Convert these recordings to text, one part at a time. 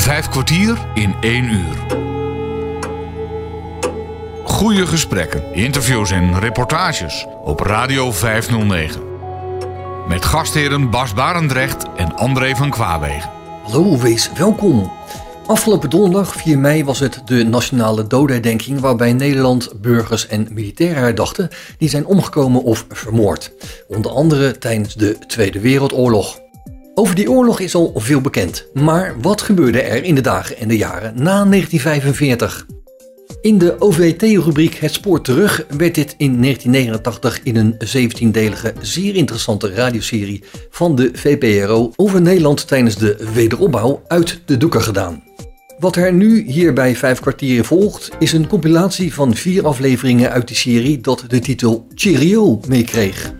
Vijf kwartier in één uur. Goede gesprekken, interviews en reportages op Radio 509. Met gastheren Bas Barendrecht en André van Kwaabegen. Hallo, wees welkom. Afgelopen donderdag 4 mei was het de nationale dodenherdenking waarbij Nederland burgers en militairen herdachten die zijn omgekomen of vermoord. Onder andere tijdens de Tweede Wereldoorlog. Over die oorlog is al veel bekend, maar wat gebeurde er in de dagen en de jaren na 1945? In de OVT-rubriek Het Spoor Terug werd dit in 1989 in een 17-delige, zeer interessante radioserie van de VPRO over Nederland tijdens de wederopbouw uit de doeken gedaan. Wat er nu hier bij Vijf Kwartieren volgt, is een compilatie van vier afleveringen uit die serie dat de titel Cheerio meekreeg.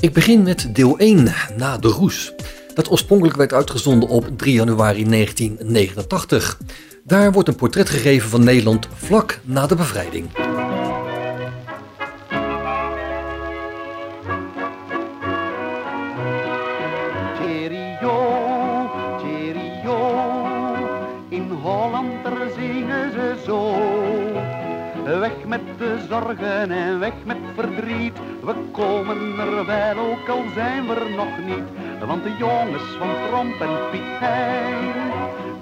Ik begin met deel 1, Na de Roes, dat oorspronkelijk werd uitgezonden op 3 januari 1989. Daar wordt een portret gegeven van Nederland vlak na de bevrijding. Met de zorgen en weg met verdriet, we komen er wel ook al zijn we er nog niet. Want de jongens van Tromp en Piet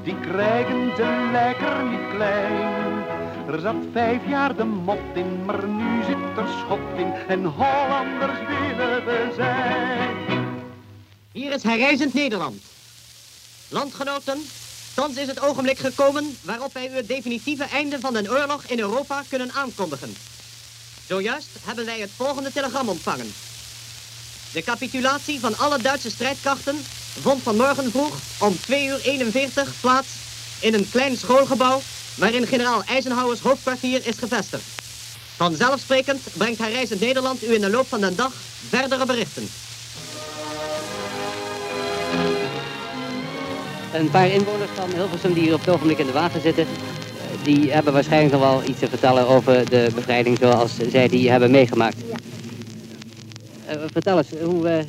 die krijgen ze lekker niet klein. Er zat vijf jaar de mot in, maar nu zit er schot in en Hollanders willen we zijn. Hier is herrijzend Nederland. Landgenoten, thans is het ogenblik gekomen waarop wij u het definitieve einde van de oorlog in Europa kunnen aankondigen. Zojuist hebben wij het volgende telegram ontvangen. De capitulatie van alle Duitse strijdkrachten vond vanmorgen vroeg om 2 uur 41 plaats in een klein schoolgebouw waarin generaal Eisenhowers hoofdkwartier is gevestigd. Vanzelfsprekend brengt herrijzend Nederland u in de loop van de dag verdere berichten. Een paar inwoners van Hilversum die hier op het ogenblik in de wagen zitten, eh, die hebben waarschijnlijk nog wel iets te vertellen over de bevrijding zoals zij die hebben meegemaakt. Eh, vertel eens, hoe eh,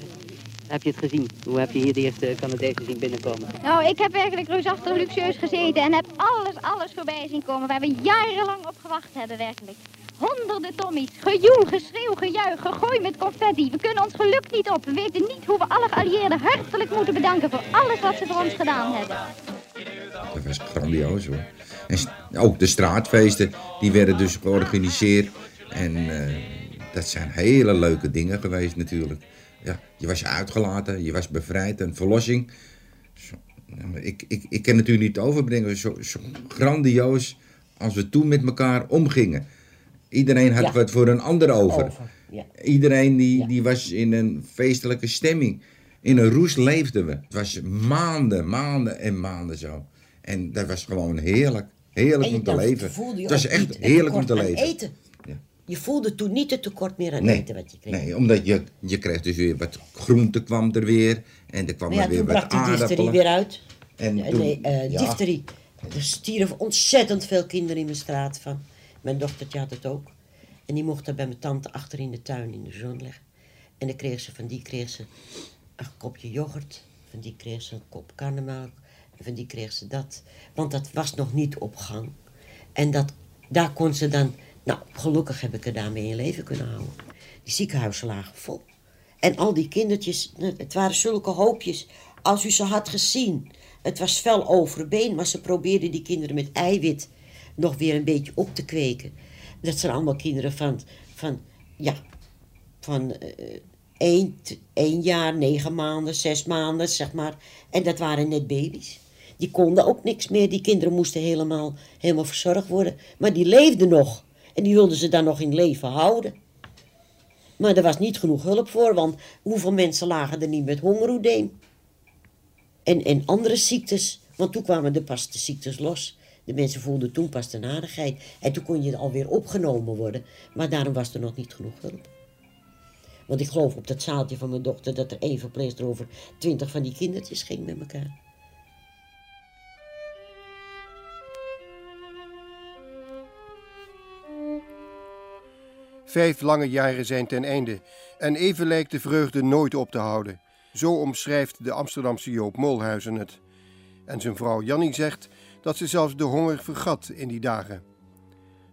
heb je het gezien? Hoe heb je hier de eerste Canadezen zien binnenkomen? Nou, ik heb werkelijk reusachtig luxueus gezeten en heb alles, alles voorbij zien komen waar we jarenlang op gewacht hebben, werkelijk. Honderden tommies, gejoel, geschreeuw, gejuich, gegooi met confetti. We kunnen ons geluk niet op. We weten niet hoe we alle geallieerden hartelijk moeten bedanken voor alles wat ze voor ons gedaan hebben. Dat was grandioos hoor. En ook de straatfeesten, die werden dus georganiseerd. En eh, dat zijn hele leuke dingen geweest natuurlijk. Ja, je was uitgelaten, je was bevrijd, een verlossing. Ik, ik, ik kan het u niet overbrengen, zo grandioos als we toen met elkaar omgingen. Iedereen had Ja. wat voor een ander over. Over, ja. Iedereen die, die was in een feestelijke stemming. In een roes leefden we. Het was maanden, maanden en maanden zo. En dat was gewoon heerlijk. Heerlijk om te leven. Het was echt niet het heerlijk om te leven. Eten. Ja. Je voelde toen niet het tekort meer aan Nee, eten wat je kreeg. nee, omdat je, je kreeg dus weer wat groente kwam er weer. En er kwam ja, er weer toen wat brak die difterie aardappelen. weer uit. En Ja, toen- nee, eh, ja. difterie. Er stierven ontzettend veel kinderen in mijn straat van. Mijn dochtertje had het ook. En die mocht daar bij mijn tante achter in de tuin in de zon liggen. En dan kreeg ze, van die kreeg ze een kopje yoghurt. Van die kreeg ze een kop karnemelk. En van die kreeg ze dat. Want dat was nog niet op gang. En dat, daar kon ze dan... Nou, gelukkig heb ik er daarmee in leven kunnen houden. Die ziekenhuizen lagen vol. En al die kindertjes, nou, het waren zulke hoopjes. Als u ze had gezien. Het was fel overbeen, maar ze probeerden die kinderen met eiwit nog weer een beetje op te kweken. Dat zijn allemaal kinderen van, van ja, van eh, één, één jaar, negen maanden, zes maanden, zeg maar. En dat waren net baby's. Die konden ook niks meer. Die kinderen moesten helemaal, helemaal verzorgd worden. Maar die leefden nog. En die wilden ze dan nog in leven houden. Maar er was niet genoeg hulp voor, want hoeveel mensen lagen er niet met hongeroedeem? En, en andere ziektes, want toen kwamen er pas de ziektes los. De mensen voelden toen pas de nadigheid. En toen kon je alweer opgenomen worden. Maar daarom was er nog niet genoeg hulp. Want ik geloof op dat zaaltje van mijn dochter dat er één verpleegster over twintig van die kindertjes ging met elkaar. Vijf lange jaren zijn ten einde en even lijkt de vreugde nooit op te houden. Zo omschrijft de Amsterdamse Joop Molhuizen het. En zijn vrouw Jannie zegt dat ze zelfs de honger vergat in die dagen.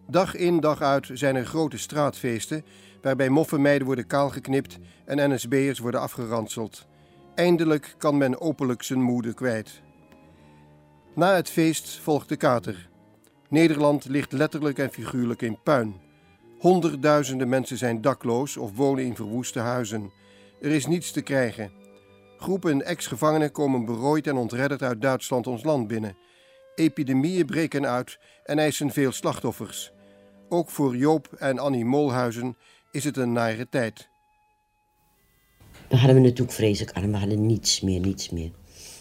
Dag in dag uit zijn er grote straatfeesten waarbij moffenmeiden worden kaalgeknipt en NSB'ers worden afgeranseld. Eindelijk kan men openlijk zijn moeder kwijt. Na het feest volgt de kater. Nederland ligt letterlijk en figuurlijk in puin. Honderdduizenden mensen zijn dakloos of wonen in verwoeste huizen. Er is niets te krijgen. Groepen ex-gevangenen komen berooid en ontredderd uit Duitsland ons land binnen. Epidemieën breken uit en eisen veel slachtoffers. Ook voor Joop en Annie Molhuizen is het een nare tijd. Dan hadden we natuurlijk vreselijk arm. We hadden niets meer, niets meer.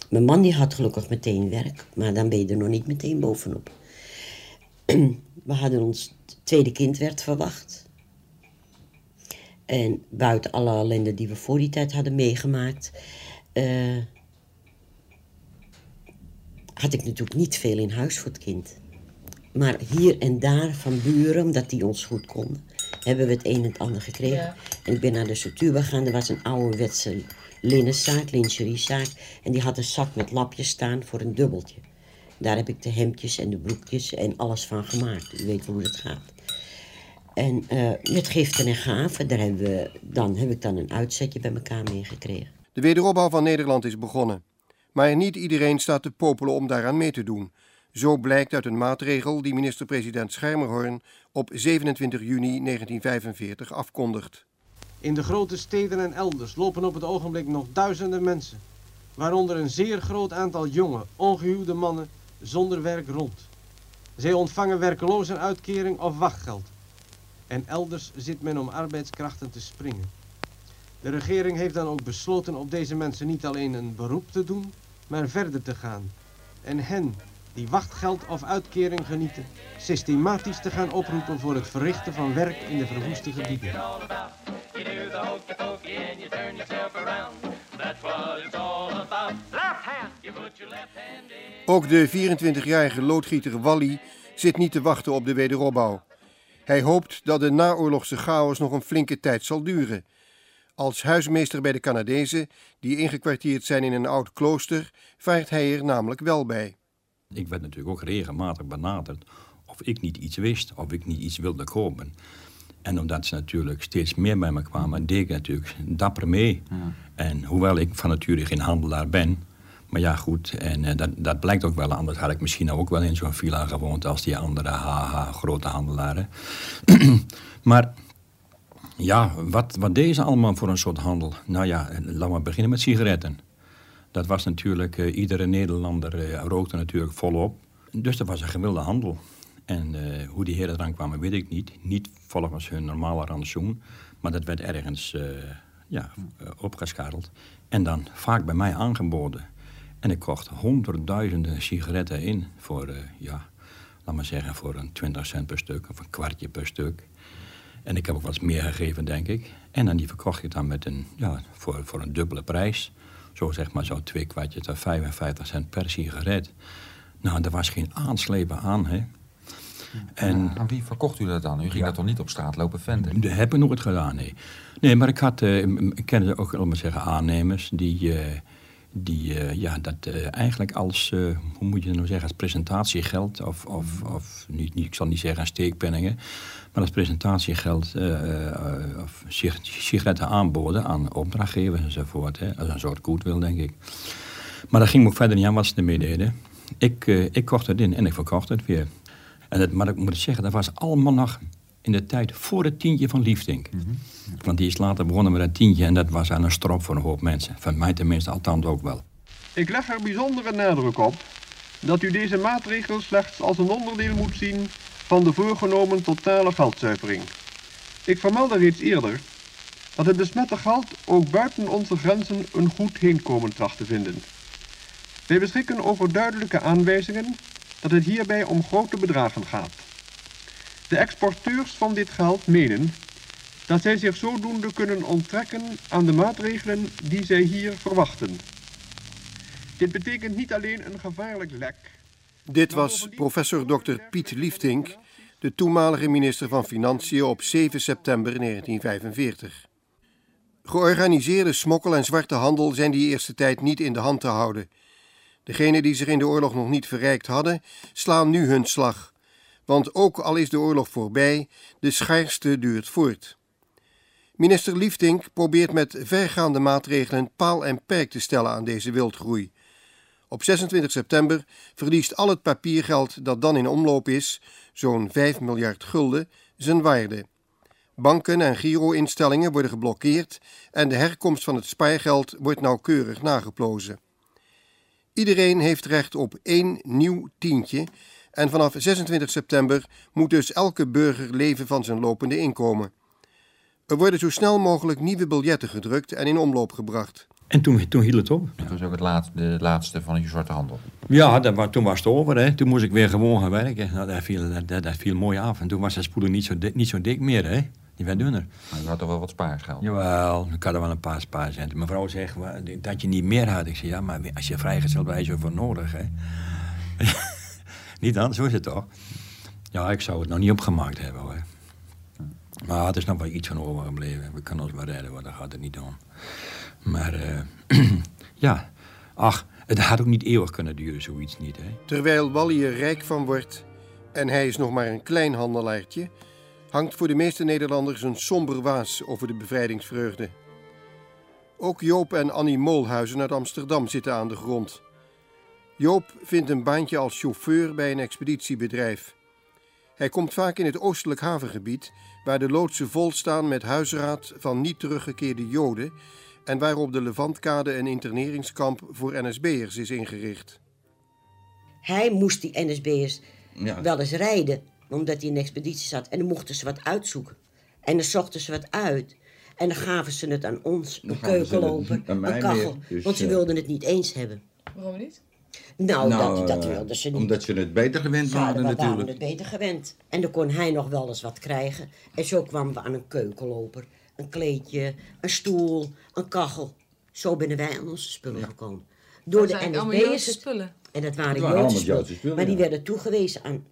Mijn man die had gelukkig meteen werk, maar dan ben je er nog niet meteen bovenop. We hadden ons tweede kind werd verwacht. En buiten alle ellende die we voor die tijd hadden meegemaakt, eh, had ik natuurlijk niet veel in huis voor het kind. Maar hier en daar van buren, omdat die ons goed konden, hebben we het een en het ander gekregen. En ik ben naar de Sutuba gegaan. Er was een ouderwetse linnenzaak, lingeriezaak. En die had een zak met lapjes staan voor een dubbeltje. Daar heb ik de hemdjes en de broekjes en alles van gemaakt. U weet hoe het gaat. En uh, met giften en gaven, daar hebben we, dan heb ik dan een uitzetje bij elkaar meegekregen. De wederopbouw van Nederland is begonnen. Maar niet iedereen staat te popelen om daaraan mee te doen. Zo blijkt uit een maatregel die minister-president Schermerhorn op 27 juni 1945 afkondigt. In de grote steden en elders lopen op het ogenblik nog duizenden mensen, waaronder een zeer groot aantal jonge, ongehuwde mannen zonder werk rond. Zij ontvangen werkelozenuitkering of wachtgeld. En elders zit men om arbeidskrachten te springen. De regering heeft dan ook besloten op deze mensen niet alleen een beroep te doen, maar verder te gaan. En hen die wachtgeld of uitkering genieten, systematisch te gaan oproepen voor het verrichten van werk in de verwoeste gebieden. Ook de 24-jarige loodgieter Wally zit niet te wachten op de wederopbouw. Hij hoopt dat de naoorlogse chaos nog een flinke tijd zal duren. Als huismeester bij de Canadezen, die ingekwartierd zijn in een oud klooster, vaart hij er namelijk wel bij. Ik werd natuurlijk ook regelmatig benaderd of ik niet iets wist, of ik niet iets wilde kopen. En omdat ze natuurlijk steeds meer bij me kwamen, deed ik natuurlijk dapper mee. Ja. En hoewel ik van nature geen handelaar ben, maar ja, goed, en uh, dat, dat blijkt ook wel. Anders had ik misschien ook wel in zo'n villa gewoond als die andere haha grote handelaren. maar ja, wat, wat deze allemaal voor een soort handel? Nou ja, laten we beginnen met sigaretten. Dat was natuurlijk, uh, iedere Nederlander uh, rookte natuurlijk volop. Dus dat was een gemiddelde handel. En hoe die heren eraan kwamen, weet ik niet. Niet volgens hun normale rantsoen, maar dat werd ergens ja. En dan vaak bij mij aangeboden. En ik kocht honderdduizenden sigaretten in voor, ja, laat maar zeggen, voor een 20 cent per stuk of een kwartje per stuk. En ik heb ook wat meer gegeven, denk ik. En dan die verkocht ik dan met een, ja, voor, voor een dubbele prijs. Zo zeg maar zo twee kwartjes of 55 cent per sigaret. Nou, er was geen aanslepen aan, hè. En, aan wie verkocht u dat dan? U ging dat toch niet op straat lopen venden? Dat heb ik nooit gedaan, nee. Nee, maar ik had, uh, ik kende ook, om maar zeggen, aannemers die... Uh, die uh, ja, dat uh, eigenlijk als, uh, hoe moet je nou zeggen, als presentatiegeld, of, of, of niet, niet, ik zal niet zeggen steekpenningen, maar als presentatiegeld of sigaretten aanboden aan opdrachtgevers enzovoort. Hè, als een soort goodwill, denk ik. Maar dat ging me ook verder niet aan wat ze ermee deden. Ik, ik kocht het in en ik verkocht het weer. En het, maar ik moet zeggen, dat was allemaal nog in de tijd voor het tientje van Liefdink. Mm -hmm. Want die is later begonnen met een tientje en dat was aan een strop voor een hoop mensen. Van mij tenminste, althans ook wel. Ik leg er bijzondere nadruk op dat u deze maatregel slechts als een onderdeel moet zien van de voorgenomen totale geldzuivering. Ik vermeldde reeds eerder dat het besmette geld ook buiten onze grenzen een goed heenkomen tracht te vinden. Wij beschikken over duidelijke aanwijzingen dat het hierbij om grote bedragen gaat. De exporteurs van dit geld menen dat zij zich zodoende kunnen onttrekken aan de maatregelen die zij hier verwachten. Dit betekent niet alleen een gevaarlijk lek. Dit was professor Dr. Piet Liefdink, de toenmalige minister van Financiën op 7 september 1945. Georganiseerde smokkel en zwarte handel zijn die eerste tijd niet in de hand te houden. Degenen die zich in de oorlog nog niet verrijkt hadden, slaan nu hun slag. Want ook al is de oorlog voorbij, de schaarste duurt voort. Minister Liefdink probeert met vergaande maatregelen paal en perk te stellen aan deze wildgroei. Op 26 september verliest al het papiergeld dat dan in omloop is, zo'n 5 miljard gulden, zijn waarde. Banken en giro-instellingen worden geblokkeerd en de herkomst van het spaargeld wordt nauwkeurig nageplozen. Iedereen heeft recht op één nieuw tientje en vanaf 26 september moet dus elke burger leven van zijn lopende inkomen. Er worden zo snel mogelijk nieuwe biljetten gedrukt en in omloop gebracht. En toen, toen hield het op. Dat was ook het laat, de laatste van je zwarte handel. Ja, dat, toen was het over. Hè. Toen moest ik weer gewoon gaan werken. Nou, dat, viel, dat, dat viel mooi af. En toen was de spoelen niet zo, dik, niet zo dik meer. Hè. Die werd dunner. Maar je had toch wel wat spaargeld? Jawel, ik had er wel een paar spaarcenten. Mijn vrouw zegt dat je niet meer had. Ik zei, ja, maar als je vrijgesteld bent, is er voor nodig. Hè. niet dan, zo is het toch? Ja, ik zou het nog niet opgemaakt hebben hoor. Maar het is nog wel iets van overgebleven. We kunnen ons wel redden, want dat gaat het niet om. Maar eh, ja, ach, het had ook niet eeuwig kunnen duren, zoiets niet. Hè. Terwijl Wally er rijk van wordt en hij is nog maar een klein handelaartje, hangt voor de meeste Nederlanders een somber waas over de bevrijdingsvreugde. Ook Joop en Annie Moolhuizen uit Amsterdam zitten aan de grond. Joop vindt een baantje als chauffeur bij een expeditiebedrijf. Hij komt vaak in het oostelijk havengebied, waar de loodsen vol staan met huisraad van niet teruggekeerde Joden en waar op de Levantkade een interneringskamp voor NSB'ers is ingericht. Hij moest die NSB'ers Ja. wel eens rijden, omdat hij in een expeditie zat. En dan mochten ze wat uitzoeken. En dan zochten ze wat uit. En dan gaven ze het aan ons, een ze keukenloper, een kachel. meer, dus, want ze eh, wilden het niet eens hebben. Waarom niet? Nou, dat, dat eh, wilden ze niet. Omdat ze het beter gewend waren natuurlijk. het beter gewend. En dan kon hij nog wel eens wat krijgen. En zo kwamen we aan een keukenloper, een kleedje, een stoel, een kachel. Zo binnen wij aan onze spullen gekomen. Door Dat de NSB'ers. spullen. En dat waren, waren Joodse, spullen. Joodse spullen, Maar die werden toegewezen aan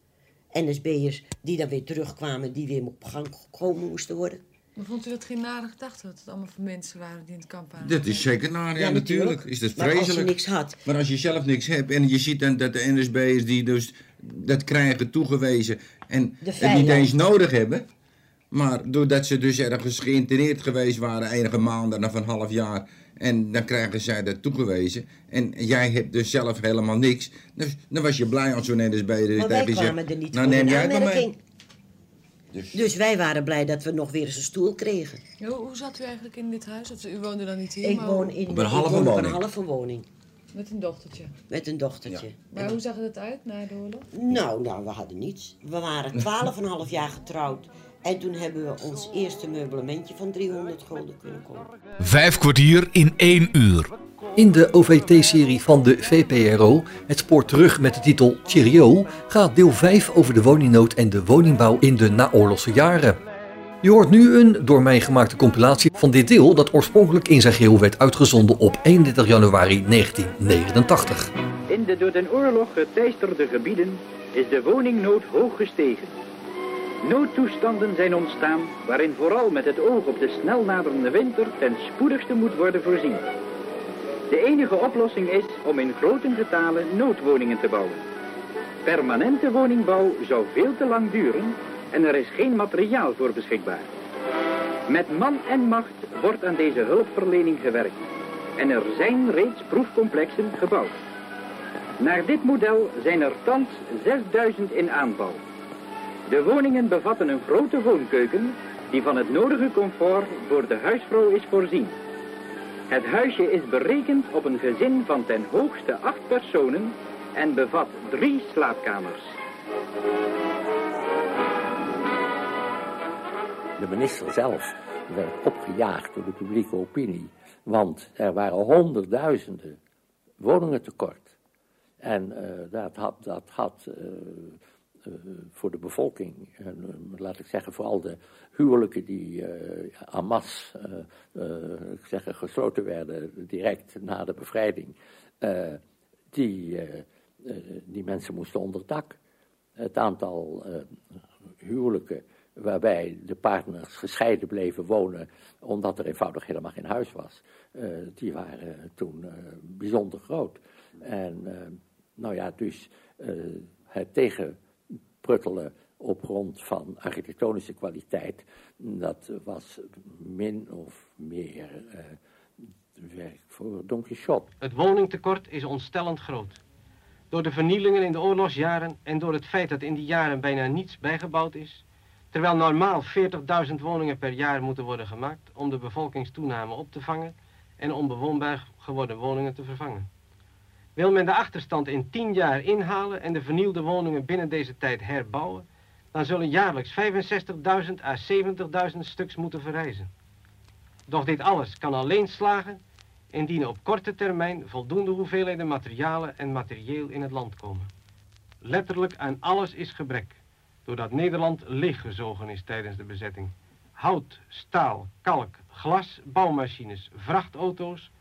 NSB'ers die dan weer terugkwamen, die weer op gang gekomen moesten worden. Maar vond u dat geen nare gedachte dat het allemaal voor mensen waren die in het kamp waren? Dat is zeker naar, ja, Ja, natuurlijk. natuurlijk. Is dat Maar als je vreselijk. niks had. Maar als je zelf niks hebt en je ziet dan dat de NSB'ers die dus dat krijgen toegewezen en het niet eens nodig hebben. Maar doordat ze dus ergens geïnterneerd geweest waren, enige maanden of een half jaar. En dan krijgen zij dat toegewezen. En jij hebt dus zelf helemaal niks. Dus dan was je blij als zo'n NSB er Maar tegen je kwamen er niet Nou voor neem in jij maar mee. aanmerking. Dus wij waren blij dat we nog weer eens een stoel kregen. Ja, hoe, hoe zat u eigenlijk in dit huis? Dat, u woonde dan niet hier, Ik maar woon in Op een halve woon op woning. een halve woning. met een dochtertje. Met een dochtertje. Maar hoe zag het uit na de oorlog? Nou, nou, we hadden niets. We waren 12,5 jaar getrouwd. En toen hebben we ons eerste meubelementje van 300 gulden kunnen kopen. Vijf kwartier in één uur. In de OVT-serie van de VPRO, Het spoor terug met de titel Cheerio, gaat deel 5 over de woningnood en de woningbouw in de naoorlogse jaren. Je hoort nu een door mij gemaakte compilatie van dit deel dat oorspronkelijk in zijn geheel werd uitgezonden op 31 januari 1989. In de door den oorlog geteisterde gebieden is de woningnood hoog gestegen. Noodtoestanden zijn ontstaan waarin vooral met het oog op de snel naderende winter ten spoedigste moet worden voorzien. De enige oplossing is om in grote getalen noodwoningen te bouwen. Permanente woningbouw zou veel te lang duren en er is geen materiaal voor beschikbaar. Met man en macht wordt aan deze hulpverlening gewerkt en er zijn reeds proefcomplexen gebouwd. Naar dit model zijn er thans 6000 in aanbouw. De woningen bevatten een grote woonkeuken die van het nodige comfort voor de huisvrouw is voorzien. Het huisje is berekend op een gezin van ten hoogste acht personen en bevat drie slaapkamers. De minister zelf werd opgejaagd door de publieke opinie, want er waren honderdduizenden woningen tekort. En eh, dat had, dat had eh, voor de bevolking, en, eh, laat ik zeggen vooral de huwelijken die eh masse eh, eh, ik zeg, gesloten werden direct na de bevrijding, eh, die, eh, eh, die mensen moesten onder dak. Het aantal eh, huwelijken waarbij de partners gescheiden bleven wonen omdat er eenvoudig helemaal geen huis was, eh, die waren toen eh, bijzonder groot. En nou ja, dus het tegenpruttelen op grond van architectonische kwaliteit, dat was min of meer uh, werk voor Don Quixote. Het woningtekort is ontstellend groot. Door de vernielingen in de oorlogsjaren en door het feit dat in die jaren bijna niets bijgebouwd is, terwijl normaal 40.000 woningen per jaar moeten worden gemaakt om de bevolkingstoename op te vangen en om bewoonbaar geworden woningen te vervangen. Wil men de achterstand in 10 jaar inhalen en de vernielde woningen binnen deze tijd herbouwen, dan zullen jaarlijks 65.000 à 70.000 stuks moeten verrijzen. Doch dit alles kan alleen slagen indien op korte termijn voldoende hoeveelheden materialen en materieel in het land komen. Letterlijk aan alles is gebrek, doordat Nederland leeggezogen is tijdens de bezetting. Hout, staal, kalk, glas, bouwmachines, vrachtauto's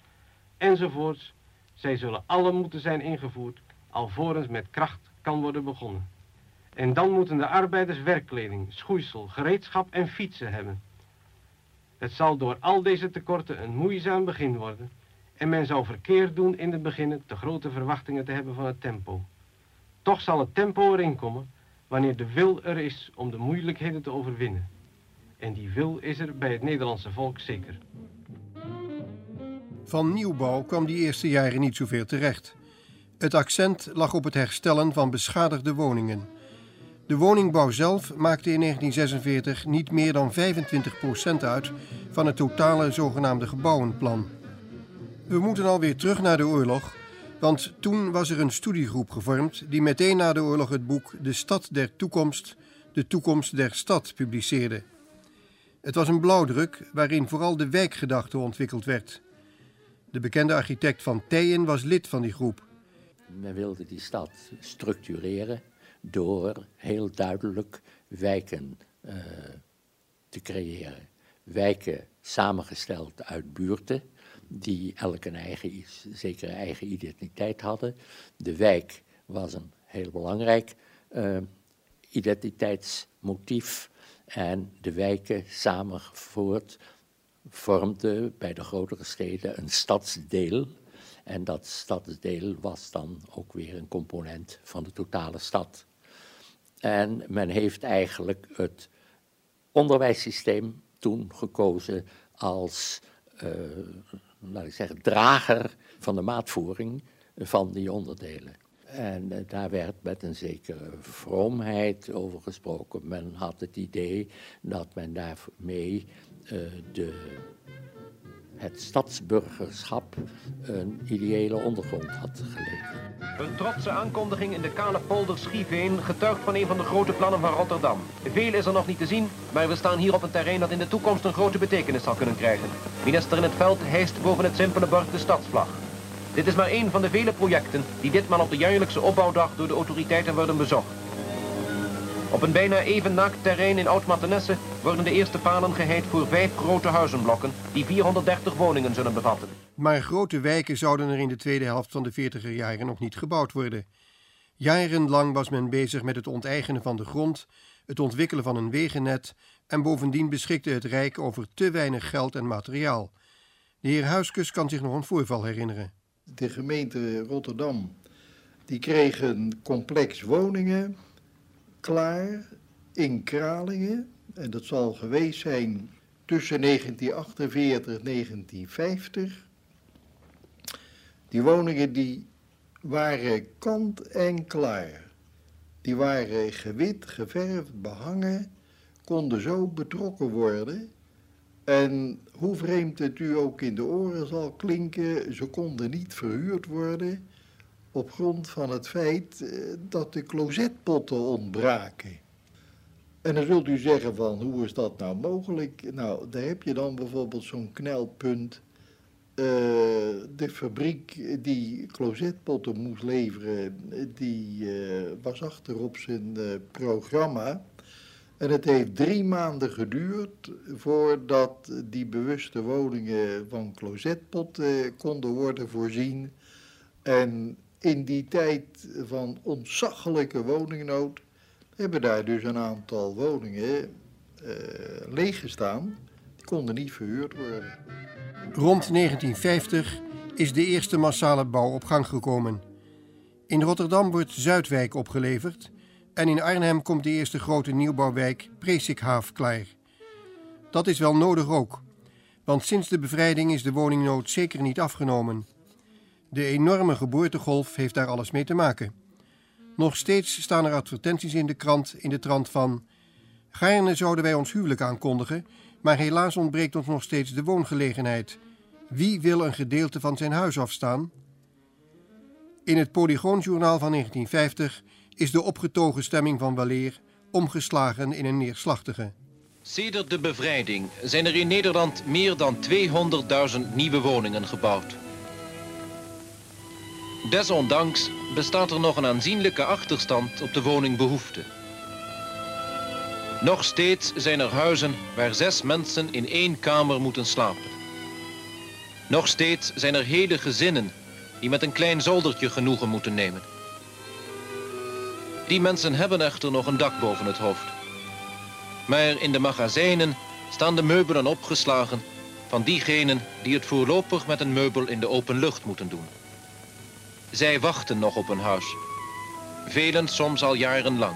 enzovoorts, zij zullen alle moeten zijn ingevoerd, alvorens met kracht kan worden begonnen. En dan moeten de arbeiders werkkleding, schoeisel, gereedschap en fietsen hebben. Het zal door al deze tekorten een moeizaam begin worden en men zou verkeerd doen in het begin te grote verwachtingen te hebben van het tempo. Toch zal het tempo erin komen wanneer de wil er is om de moeilijkheden te overwinnen. En die wil is er bij het Nederlandse volk zeker. Van nieuwbouw kwam die eerste jaren niet zoveel terecht. Het accent lag op het herstellen van beschadigde woningen. De woningbouw zelf maakte in 1946 niet meer dan 25% uit van het totale zogenaamde gebouwenplan. We moeten alweer terug naar de oorlog, want toen was er een studiegroep gevormd die meteen na de oorlog het boek De Stad der Toekomst, de toekomst der stad publiceerde. Het was een blauwdruk waarin vooral de wijkgedachte ontwikkeld werd. De bekende architect Van Tijen was lid van die groep. Men wilde die stad structureren door heel duidelijk wijken uh, te creëren. Wijken samengesteld uit buurten die elk een eigen, zekere eigen identiteit hadden. De wijk was een heel belangrijk uh, identiteitsmotief en de wijken samengevoerd vormden bij de grotere steden een stadsdeel. En dat stadsdeel was dan ook weer een component van de totale stad. En men heeft eigenlijk het onderwijssysteem toen gekozen als uh, laat ik zeggen, drager van de maatvoering van die onderdelen. En uh, daar werd met een zekere vroomheid over gesproken. Men had het idee dat men daarmee de, het stadsburgerschap een ideële ondergrond had gelegen. Een trotse aankondiging in de kale polder Schieveen getuigt van een van de grote plannen van Rotterdam. Veel is er nog niet te zien, maar we staan hier op een terrein dat in de toekomst een grote betekenis zal kunnen krijgen. Minister in het veld hijst boven het simpele bord de stadsvlag. Dit is maar één van de vele projecten die ditmaal op de jaarlijkse opbouwdag door de autoriteiten worden bezocht. Op een bijna even naakt terrein in Oud-Mathenesse worden de eerste palen geheid voor vijf grote huizenblokken die 430 woningen zullen bevatten. Maar grote wijken zouden er in de tweede helft van de 40er jaren nog niet gebouwd worden. Jarenlang was men bezig met het onteigenen van de grond, het ontwikkelen van een wegennet en bovendien beschikte het Rijk over te weinig geld en materiaal. De heer Huiskus kan zich nog een voorval herinneren. De gemeente Rotterdam die kreeg een complex woningen klaar in Kralingen. En dat zal geweest zijn tussen 1948 en 1950. Die woningen die waren kant en klaar. Die waren gewit, geverfd, behangen, konden zo betrokken worden. En hoe vreemd het u ook in de oren zal klinken, ze konden niet verhuurd worden op grond van het feit eh, dat de closetpotten ontbraken. En dan zult u zeggen van, hoe is dat nou mogelijk? Nou, daar heb je dan bijvoorbeeld zo'n knelpunt. Uh, de fabriek die closetpotten moest leveren, die uh, was achter op zijn uh, programma. En het heeft drie maanden geduurd voordat die bewuste woningen van closetpotten konden worden voorzien. En in die tijd van ontzaglijke woningnood hebben daar dus een aantal woningen uh, leeggestaan. Die konden niet verhuurd worden. Rond 1950 is de eerste massale bouw op gang gekomen. In Rotterdam wordt Zuidwijk opgeleverd en in Arnhem komt de eerste grote nieuwbouwwijk Presikhaaf klaar. Dat is wel nodig ook, want sinds de bevrijding is de woningnood zeker niet afgenomen. De enorme geboortegolf heeft daar alles mee te maken. Nog steeds staan er advertenties in de krant in de trant van... Gaarne zouden wij ons huwelijk aankondigen, maar helaas ontbreekt ons nog steeds de woongelegenheid. Wie wil een gedeelte van zijn huis afstaan? In het Polygoonjournaal van 1950 is de opgetogen stemming van Waleer omgeslagen in een neerslachtige. Sedert de bevrijding zijn er in Nederland meer dan 200.000 nieuwe woningen gebouwd. Desondanks bestaat er nog een aanzienlijke achterstand op de woningbehoefte. Nog steeds zijn er huizen waar zes mensen in één kamer moeten slapen. Nog steeds zijn er hele gezinnen die met een klein zoldertje genoegen moeten nemen. Die mensen hebben echter nog een dak boven het hoofd. Maar in de magazijnen staan de meubelen opgeslagen van diegenen die het voorlopig met een meubel in de open lucht moeten doen. Zij wachten nog op een huis. Velen soms al jarenlang.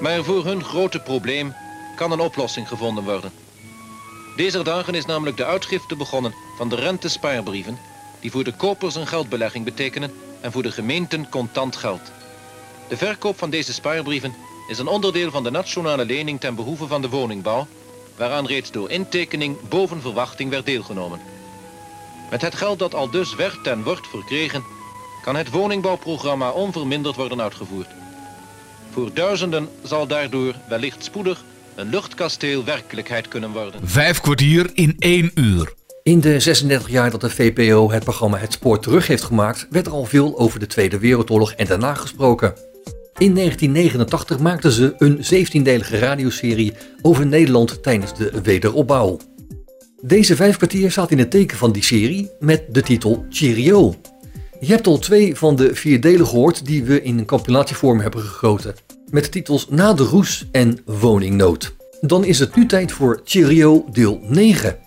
Maar voor hun grote probleem kan een oplossing gevonden worden. Deze dagen is namelijk de uitgifte begonnen van de rentespaarbrieven... die voor de kopers een geldbelegging betekenen en voor de gemeenten contant geld. De verkoop van deze spaarbrieven is een onderdeel van de nationale lening ten behoeve van de woningbouw... waaraan reeds door intekening boven verwachting werd deelgenomen. Met het geld dat al dus werd en wordt verkregen... kan het woningbouwprogramma onverminderd worden uitgevoerd. Voor duizenden zal daardoor wellicht spoedig een luchtkasteel werkelijkheid kunnen worden. Vijf kwartier in één uur. In de 36 jaar dat de VPO het programma Het Spoor terug heeft gemaakt, werd er al veel over de Tweede Wereldoorlog en daarna gesproken. In 1989 maakten ze een 17-delige radioserie over Nederland tijdens de wederopbouw. Deze vijf kwartier staat in het teken van die serie met de titel Cheerio. Je hebt al twee van de vier delen gehoord die we in een compilatievorm hebben gegoten. Met de titels Na de Roes en Woningnood. Dan is het nu tijd voor Cheerio deel 9.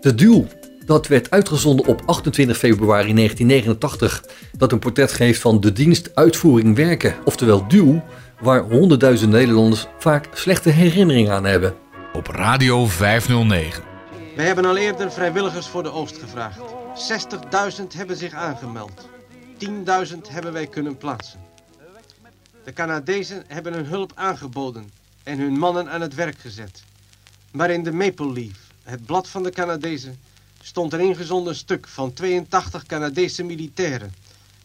De Duel, dat werd uitgezonden op 28 februari 1989. Dat een portret geeft van de dienst Uitvoering Werken, oftewel Duel, waar honderdduizend Nederlanders vaak slechte herinneringen aan hebben. Op Radio 509. Wij hebben al eerder vrijwilligers voor de Oost gevraagd. 60.000 hebben zich aangemeld. 10.000 hebben wij kunnen plaatsen. De Canadezen hebben hun hulp aangeboden en hun mannen aan het werk gezet. Maar in de Maple Leaf, het blad van de Canadezen, stond een ingezonden stuk van 82 Canadese militairen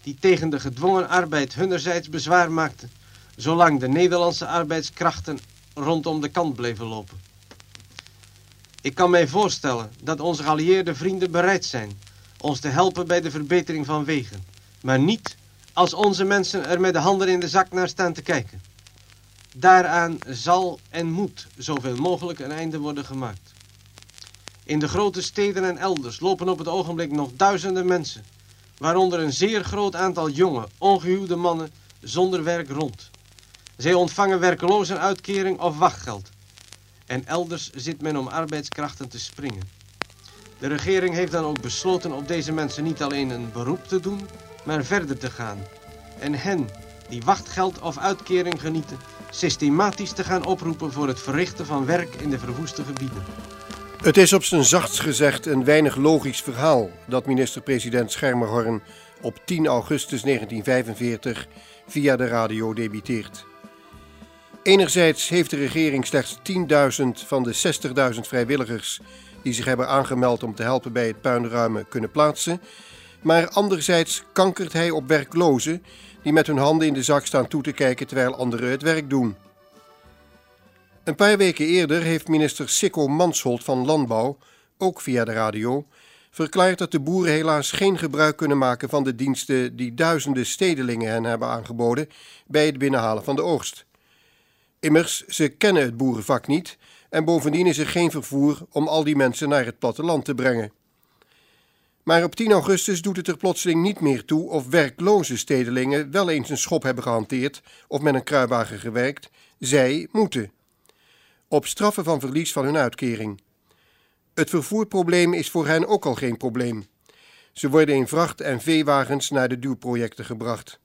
die tegen de gedwongen arbeid hunnerzijds bezwaar maakten, zolang de Nederlandse arbeidskrachten rondom de kant bleven lopen. Ik kan mij voorstellen dat onze geallieerde vrienden bereid zijn ons te helpen bij de verbetering van wegen, maar niet als onze mensen er met de handen in de zak naar staan te kijken. Daaraan zal en moet zoveel mogelijk een einde worden gemaakt. In de grote steden en elders lopen op het ogenblik nog duizenden mensen, waaronder een zeer groot aantal jonge, ongehuwde mannen zonder werk rond. Zij ontvangen werkelozenuitkering of wachtgeld. En elders zit men om arbeidskrachten te springen. De regering heeft dan ook besloten op deze mensen niet alleen een beroep te doen, maar verder te gaan. En hen, die wachtgeld of uitkering genieten, systematisch te gaan oproepen voor het verrichten van werk in de verwoeste gebieden. Het is op zijn zachtst gezegd een weinig logisch verhaal dat minister-president Schermerhorn op 10 augustus 1945 via de radio debiteert. Enerzijds heeft de regering slechts 10.000 van de 60.000 vrijwilligers die zich hebben aangemeld om te helpen bij het puinruimen kunnen plaatsen. Maar anderzijds kankert hij op werklozen die met hun handen in de zak staan toe te kijken terwijl anderen het werk doen. Een paar weken eerder heeft minister Sikko Mansholt van Landbouw, ook via de radio, verklaard dat de boeren helaas geen gebruik kunnen maken van de diensten die duizenden stedelingen hen hebben aangeboden bij het binnenhalen van de oogst. Immers, ze kennen het boerenvak niet en bovendien is er geen vervoer om al die mensen naar het platteland te brengen. Maar op 10 augustus doet het er plotseling niet meer toe of werkloze stedelingen wel eens een schop hebben gehanteerd of met een kruiwagen gewerkt. Zij moeten. Op straffen van verlies van hun uitkering. Het vervoerprobleem is voor hen ook al geen probleem. Ze worden in vracht- en veewagens naar de duwprojecten gebracht.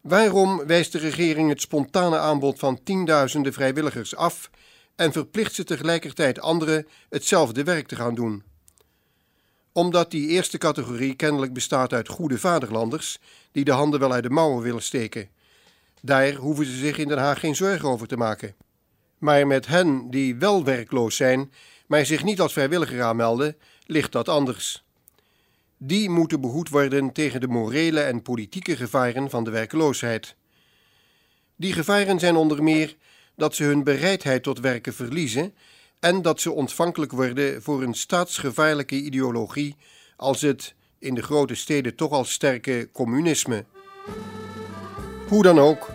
Waarom wijst de regering het spontane aanbod van tienduizenden vrijwilligers af en verplicht ze tegelijkertijd anderen hetzelfde werk te gaan doen? Omdat die eerste categorie kennelijk bestaat uit goede vaderlanders die de handen wel uit de mouwen willen steken. Daar hoeven ze zich in Den Haag geen zorgen over te maken. Maar met hen die wel werkloos zijn, maar zich niet als vrijwilliger aanmelden, ligt dat anders. Die moeten behoed worden tegen de morele en politieke gevaren van de werkloosheid. Die gevaren zijn onder meer dat ze hun bereidheid tot werken verliezen en dat ze ontvankelijk worden voor een staatsgevaarlijke ideologie als het in de grote steden toch al sterke communisme. Hoe dan ook,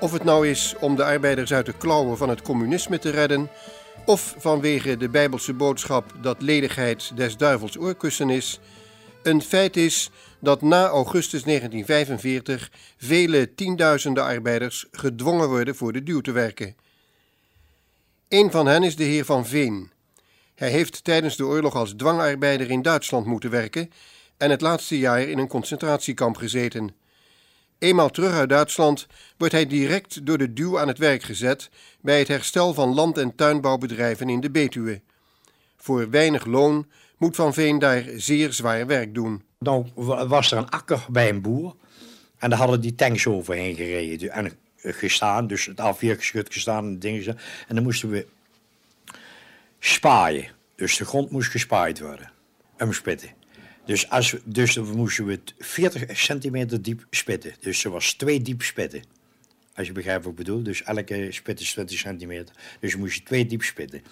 of het nou is om de arbeiders uit de klauwen van het communisme te redden, of vanwege de bijbelse boodschap dat ledigheid des duivels oorkussen is, een feit is dat na augustus 1945 vele tienduizenden arbeiders gedwongen worden voor de duw te werken. Een van hen is de heer Van Veen. Hij heeft tijdens de oorlog als dwangarbeider in Duitsland moeten werken en het laatste jaar in een concentratiekamp gezeten. Eenmaal terug uit Duitsland wordt hij direct door de duw aan het werk gezet bij het herstel van land- en tuinbouwbedrijven in de Betuwe. Voor weinig loon moet Van Veen daar zeer zwaar werk doen. Dan was er een akker bij een boer en daar hadden die tanks overheen gereden en gestaan, dus het A4-geschut gestaan en dingen. En dan moesten we spaaien. Dus de grond moest gespaaid worden. En spitten. Dus, als we, dus we moesten we het 40 centimeter diep spitten. Dus ze was twee diep spitten. Als je begrijpt wat ik bedoel. Dus elke spit is 20 centimeter. Dus je moest je twee diep spitten.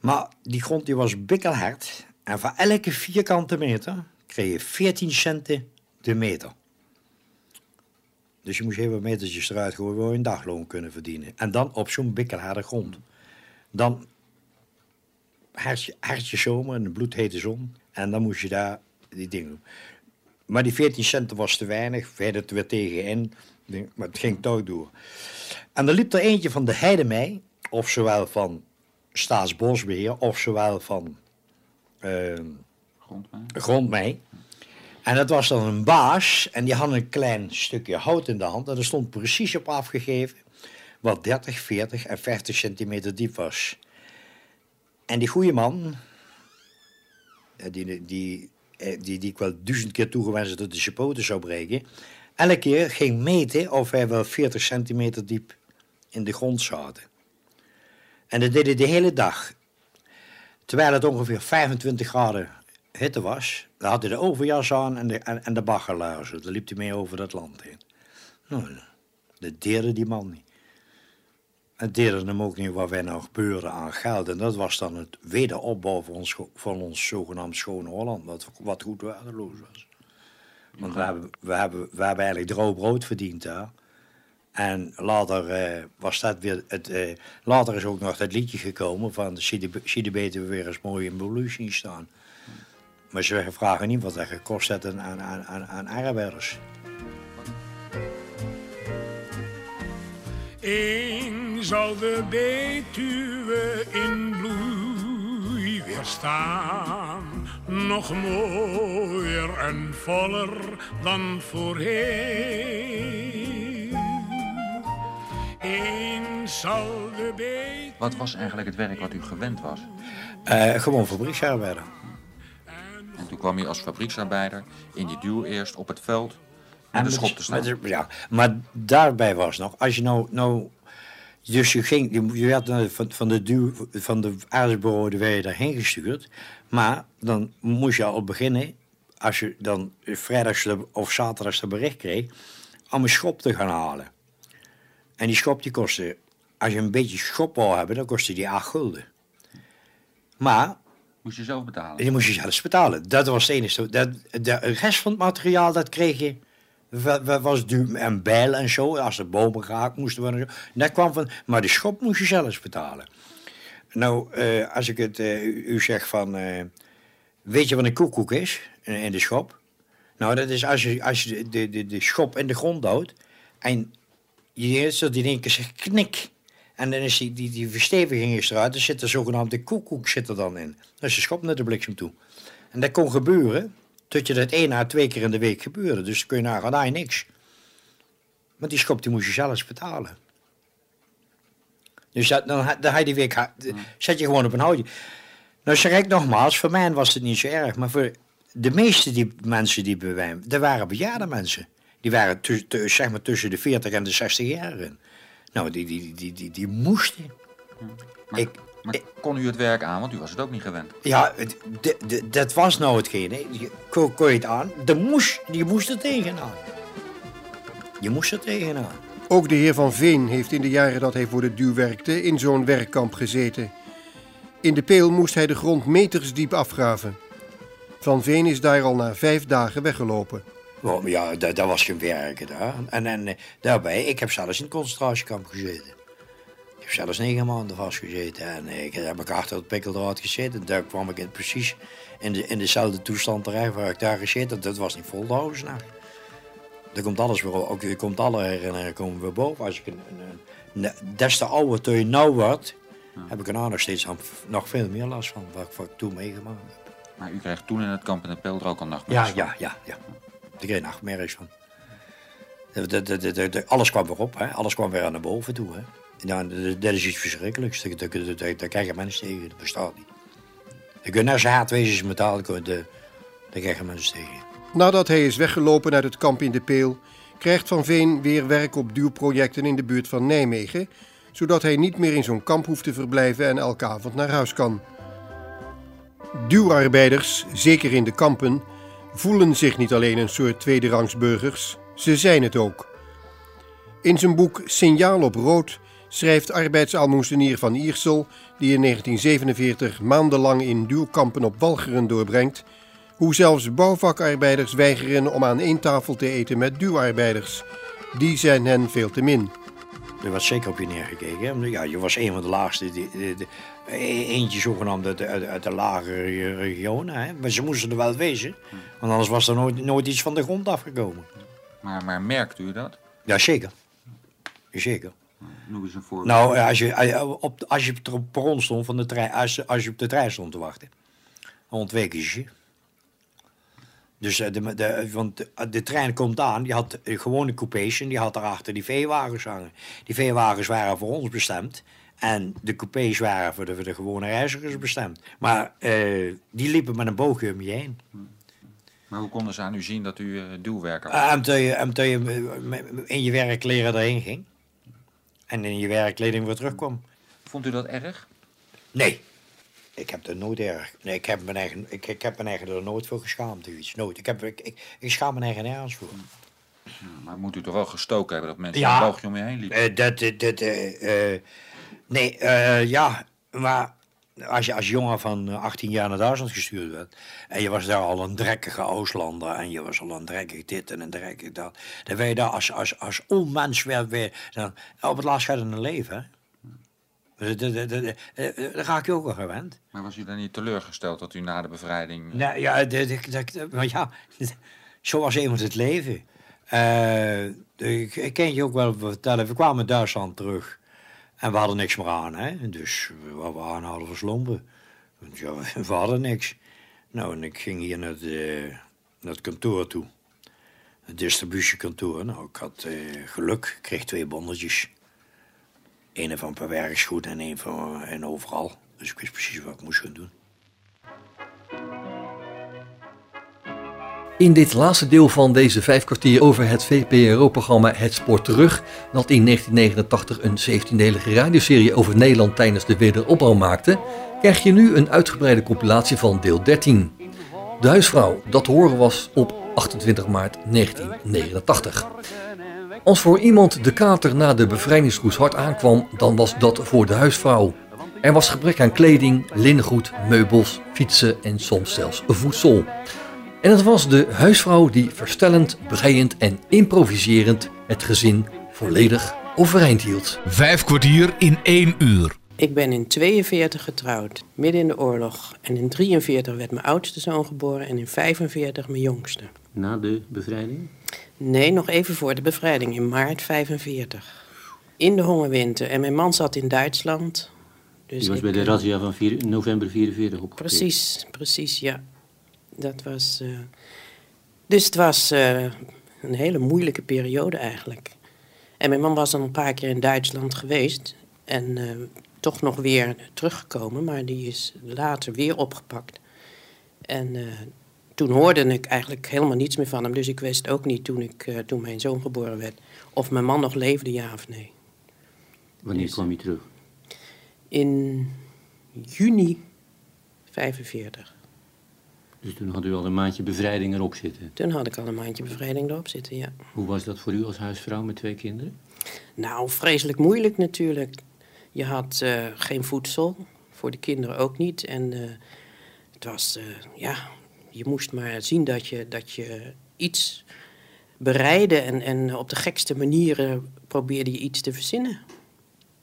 Maar die grond die was bikkelhard. En voor elke vierkante meter kreeg je 14 centen de meter. Dus je moest heel wat metertjes eruit gooien, waar je een dagloon kunnen verdienen. En dan op zo'n bikkelharde grond. Dan hartje, hartje zomer en de bloedhete zon. En dan moest je daar die dingen doen. Maar die 14 centen was te weinig, we hadden het weer tegenin. Maar het ging toch door. En er liep er eentje van de Heidemei, of zowel van Staatsbosbeheer, of zowel van Grondmei. Grondmei. En dat was dan een baas en die had een klein stukje hout in de hand en er stond precies op afgegeven wat 30, 40 en 50 centimeter diep was. En die goede man, die, die, die, die, die ik wel duizend keer toegewenst dat de poten zou breken, elke keer ging meten of wij wel 40 centimeter diep in de grond zaten. En dat hij de hele dag. Terwijl het ongeveer 25 graden hitte was, dan had hij de overjas aan en de, en, de baggerluizen. Dan liep hij mee over dat land heen. Nou, dat deerde die man niet. Het deerde hem ook niet wat wij nou gebeurde aan geld. En dat was dan het wederopbouw van ons, van ons zogenaamd Schone Holland, wat, wat goed waardeloos was. Want we hebben, we, hebben, we hebben eigenlijk droog brood verdiend daar. En later uh, was dat weer het. Uh, later is ook nog dat liedje gekomen van de beter weer eens mooi in Bolu zien staan. Maar ze vragen niet wat dat gekost heeft aan, aan, aan, aan arbeiders. Zal de Betuwe in bloei weer staan. Nog mooier en voller dan voorheen. Eens zal de Betuwe... Wat was eigenlijk het werk wat u gewend was? Uh, gewoon fabrieksarbeider. En toen kwam je als fabrieksarbeider in die duw eerst op het veld met de schop te staan. De, ja, maar daarbij was nog, als je nou, nou dus je ging, je, werd van, van de duw, van de aardesbureau werd je daarheen gestuurd, maar dan moest je al beginnen, als je dan vrijdags of zaterdags dat bericht kreeg, om een schop te gaan halen. En die schop die kostte, als je een beetje schop wou hebben, dan kostte die 8 gulden. Maar Moest je zelf betalen? Die moest je zelfs betalen. Dat was het enige. Dat, de rest van het materiaal, dat kreeg je... was duur en bijl en zo. Als de bomen geraakt moesten worden. Dat kwam van... Maar de schop moest je zelfs betalen. Nou, uh, als ik het uh, u zeg van... Uh, weet je wat een koekoek is in, in, de schop? Nou, dat is als je, als je de, de, de schop in de grond houdt... En je zult in één keer zegt knik... En dan is die, die, die versteviging is eruit. Er zit de zogenaamde koekoek zit er dan in. Dat is de schop naar de bliksem toe. En dat kon gebeuren, tot je dat één à twee keer in de week gebeurde. Dus kun je nagaan, daar niks. Maar die schop die moest je zelfs betalen. Dus dat, dan, dan had je die week, zet je gewoon op een houtje. Nou zeg ik nogmaals, voor mij was het niet zo erg, maar voor de meeste die mensen die bij mij, dat waren bejaarde mensen. Die waren zeg maar tussen de 40 en de 60 jaar in. Nou, die, die, die, die, die moesten. Ik, Maar kon u het werk aan, want u was het ook niet gewend. ja, dat was nou hetgeen. Je kon, kon je het aan, de moest, je moest er tegenaan. Je moest er tegenaan. Ook de heer Van Veen heeft in de jaren dat hij voor de duw werkte in zo'n werkkamp gezeten. In de peel moest hij de grond metersdiep afgraven. Van Veen is daar al na vijf dagen weggelopen. Oh, ja, dat, dat was geen werken daar. En, en eh, daarbij, ik heb zelfs in het concentratiekamp gezeten. Ik heb zelfs negen maanden vastgezeten. En eh, ik heb ik achter het pikkeldraad gezeten. Daar kwam ik in, precies in, de, in dezelfde toestand terecht waar ik daar gezeten. Dat was niet vol s'nachts. Er komt alles weer, ook, er komt alle herinneringen komen weer boven. Als ik een, een, een, des te ouder toen je nou wordt, heb ik er nou nog steeds aan- nog veel meer last van. Wat, wat ik toen meegemaakt heb. Maar u kreeg toen in het kamp in de Peel er ook al Ja, nachtmerries van. ja, ja, ja. Ik kreeg nachtmerries van. De- de- de- de- de- de- alles kwam weer op, hè. alles kwam weer naar boven toe. Hè. Nou, d- d- dat is iets verschrikkelijks. Daar- daar- daar- daar- Daar krijgen mensen tegen, dat bestaat niet. Je kunt naar zijn haat wezen als metaal, daar daar daar krijgen mensen tegen. Nadat hij is weggelopen uit het kamp in de Peel, krijgt Van Veen weer werk op duwprojecten in de buurt van Nijmegen, zodat hij niet meer in zo'n kamp hoeft te verblijven en elke avond naar huis kan. Duwarbeiders, zeker in de kampen, voelen zich niet alleen een soort tweederangsburgers, ze zijn het ook. In zijn boek Signaal op Rood schrijft arbeidsalmoezenier Van Iersel, die in 1947 maandenlang in duwkampen op Walcheren doorbrengt, hoe zelfs bouwvakarbeiders weigeren om aan één tafel te eten met duwarbeiders. Die zijn hen veel te min. Er werd zeker op je neergekeken. Ja, je was een van de laagste. Die, die- die- e- eentje zogenaamd uit, de- uit, uit de lagere regionen. Hè. Maar ze moesten er wel wezen. Want anders was er nooit, nooit iets van de grond afgekomen. Maar, maar merkt u dat? Ja, zeker. Zeker. Noem eens een voorbeeld. Nou, eh, als je, eh, op, als je op het perron stond van de trein, als, als je op de trein stond te wachten, dan ontweken ze je. Dus eh, de, de, want de, de trein komt aan, die had eh, gewone coupés en die had daarachter die veewagens hangen. Die veewagens waren voor ons bestemd en de coupés waren voor de, voor de gewone reizigers bestemd. Maar eh, die liepen met een boogje om je heen. Maar hoe konden ze aan u zien dat u eh, duwwerker was? Uh, toen je, toen je eh, in je werkkleren erheen ging en in je werkkleding weer terugkwam. Vond u dat erg? Nee. Ik heb er nooit erg. Nee, ik heb mijn eigen, ik, ik heb mijn eigen er nooit voor geschaamd iets. Nooit. Ik, heb, ik, ik, ik schaam mijn eigen nergens voor. Maar moet u toch wel gestoken hebben dat mensen Ja. een boogje om je heen liepen? Eh, dat, dat, dat, nee, eh, ja, maar als je als jongen van eh, 18 jaar naar Duitsland gestuurd werd... en je was daar al een drekkige Oostlander... en je was al een drekkig dit en een drekkig dat... dan werd je daar als, als, als onmens weer, weer dan, op het laatst gaat het een leven, hè. Eh, Daar ga ik je ook wel gewend. Maar was u dan niet teleurgesteld dat u na de bevrijding... Nou ja, dat, dat, dat- maar ja, zo was iemand het leven. Eh, ik, ik kan je ook wel vertellen, we kwamen uit Duitsland terug. En we hadden niks meer aan, hè. Dus we aan hadden verslompen. Want ja, we hadden niks. Nou, en ik ging hier naar, de, naar het kantoor toe. Het distributiekantoor. Nou, ik had eh, geluk. Ik kreeg twee bonnetjes. Eén van per werksgoed en één van en overal. Dus ik wist precies wat ik moest gaan doen. In dit laatste deel van deze vijf kwartier over het VPRO-programma Het Spoor Terug, dat in 1989 een 17-delige radioserie over Nederland tijdens de wederopbouw maakte, krijg je nu een uitgebreide compilatie van deel 13. De huisvrouw, dat horen was op 28 maart 1989. Als voor iemand de kater na de bevrijdingsroes hard aankwam, dan was dat voor de huisvrouw. Er was gebrek aan kleding, linnengoed, meubels, fietsen en soms zelfs voedsel. En het was de huisvrouw die verstellend, breiend en improviserend het gezin volledig overeind hield. Vijf kwartier in één uur. Ik ben in 42 getrouwd, midden in de oorlog. En in 43 werd mijn oudste zoon geboren en in 45 mijn jongste. Na de bevrijding? Nee, nog even voor de bevrijding, in maart 45. In de hongerwinter. En mijn man zat in Duitsland. Dus Die was ik, bij de razzia van vier- november 44 opgepakt. Precies, precies, ja. Dat was... eh, dus het was eh, een hele moeilijke periode eigenlijk. En mijn man was dan een paar keer in Duitsland geweest. En eh, toch nog weer teruggekomen. Maar die is later weer opgepakt. En toen hoorde ik eigenlijk helemaal niets meer van hem. Dus ik wist ook niet toen, ik, toen mijn zoon geboren werd... of mijn man nog leefde, ja of nee. Wanneer kwam je terug? In juni 45. Dus toen had u al een maandje bevrijding erop zitten. Toen had ik al een maandje bevrijding erop zitten, ja. Hoe was dat voor u als huisvrouw met twee kinderen? Nou, vreselijk moeilijk natuurlijk. Je had eh, geen voedsel, voor de kinderen ook niet. En eh, het was, eh, ja, je moest maar zien dat je, dat je iets bereidde. En, en op de gekste manieren probeerde je iets te verzinnen.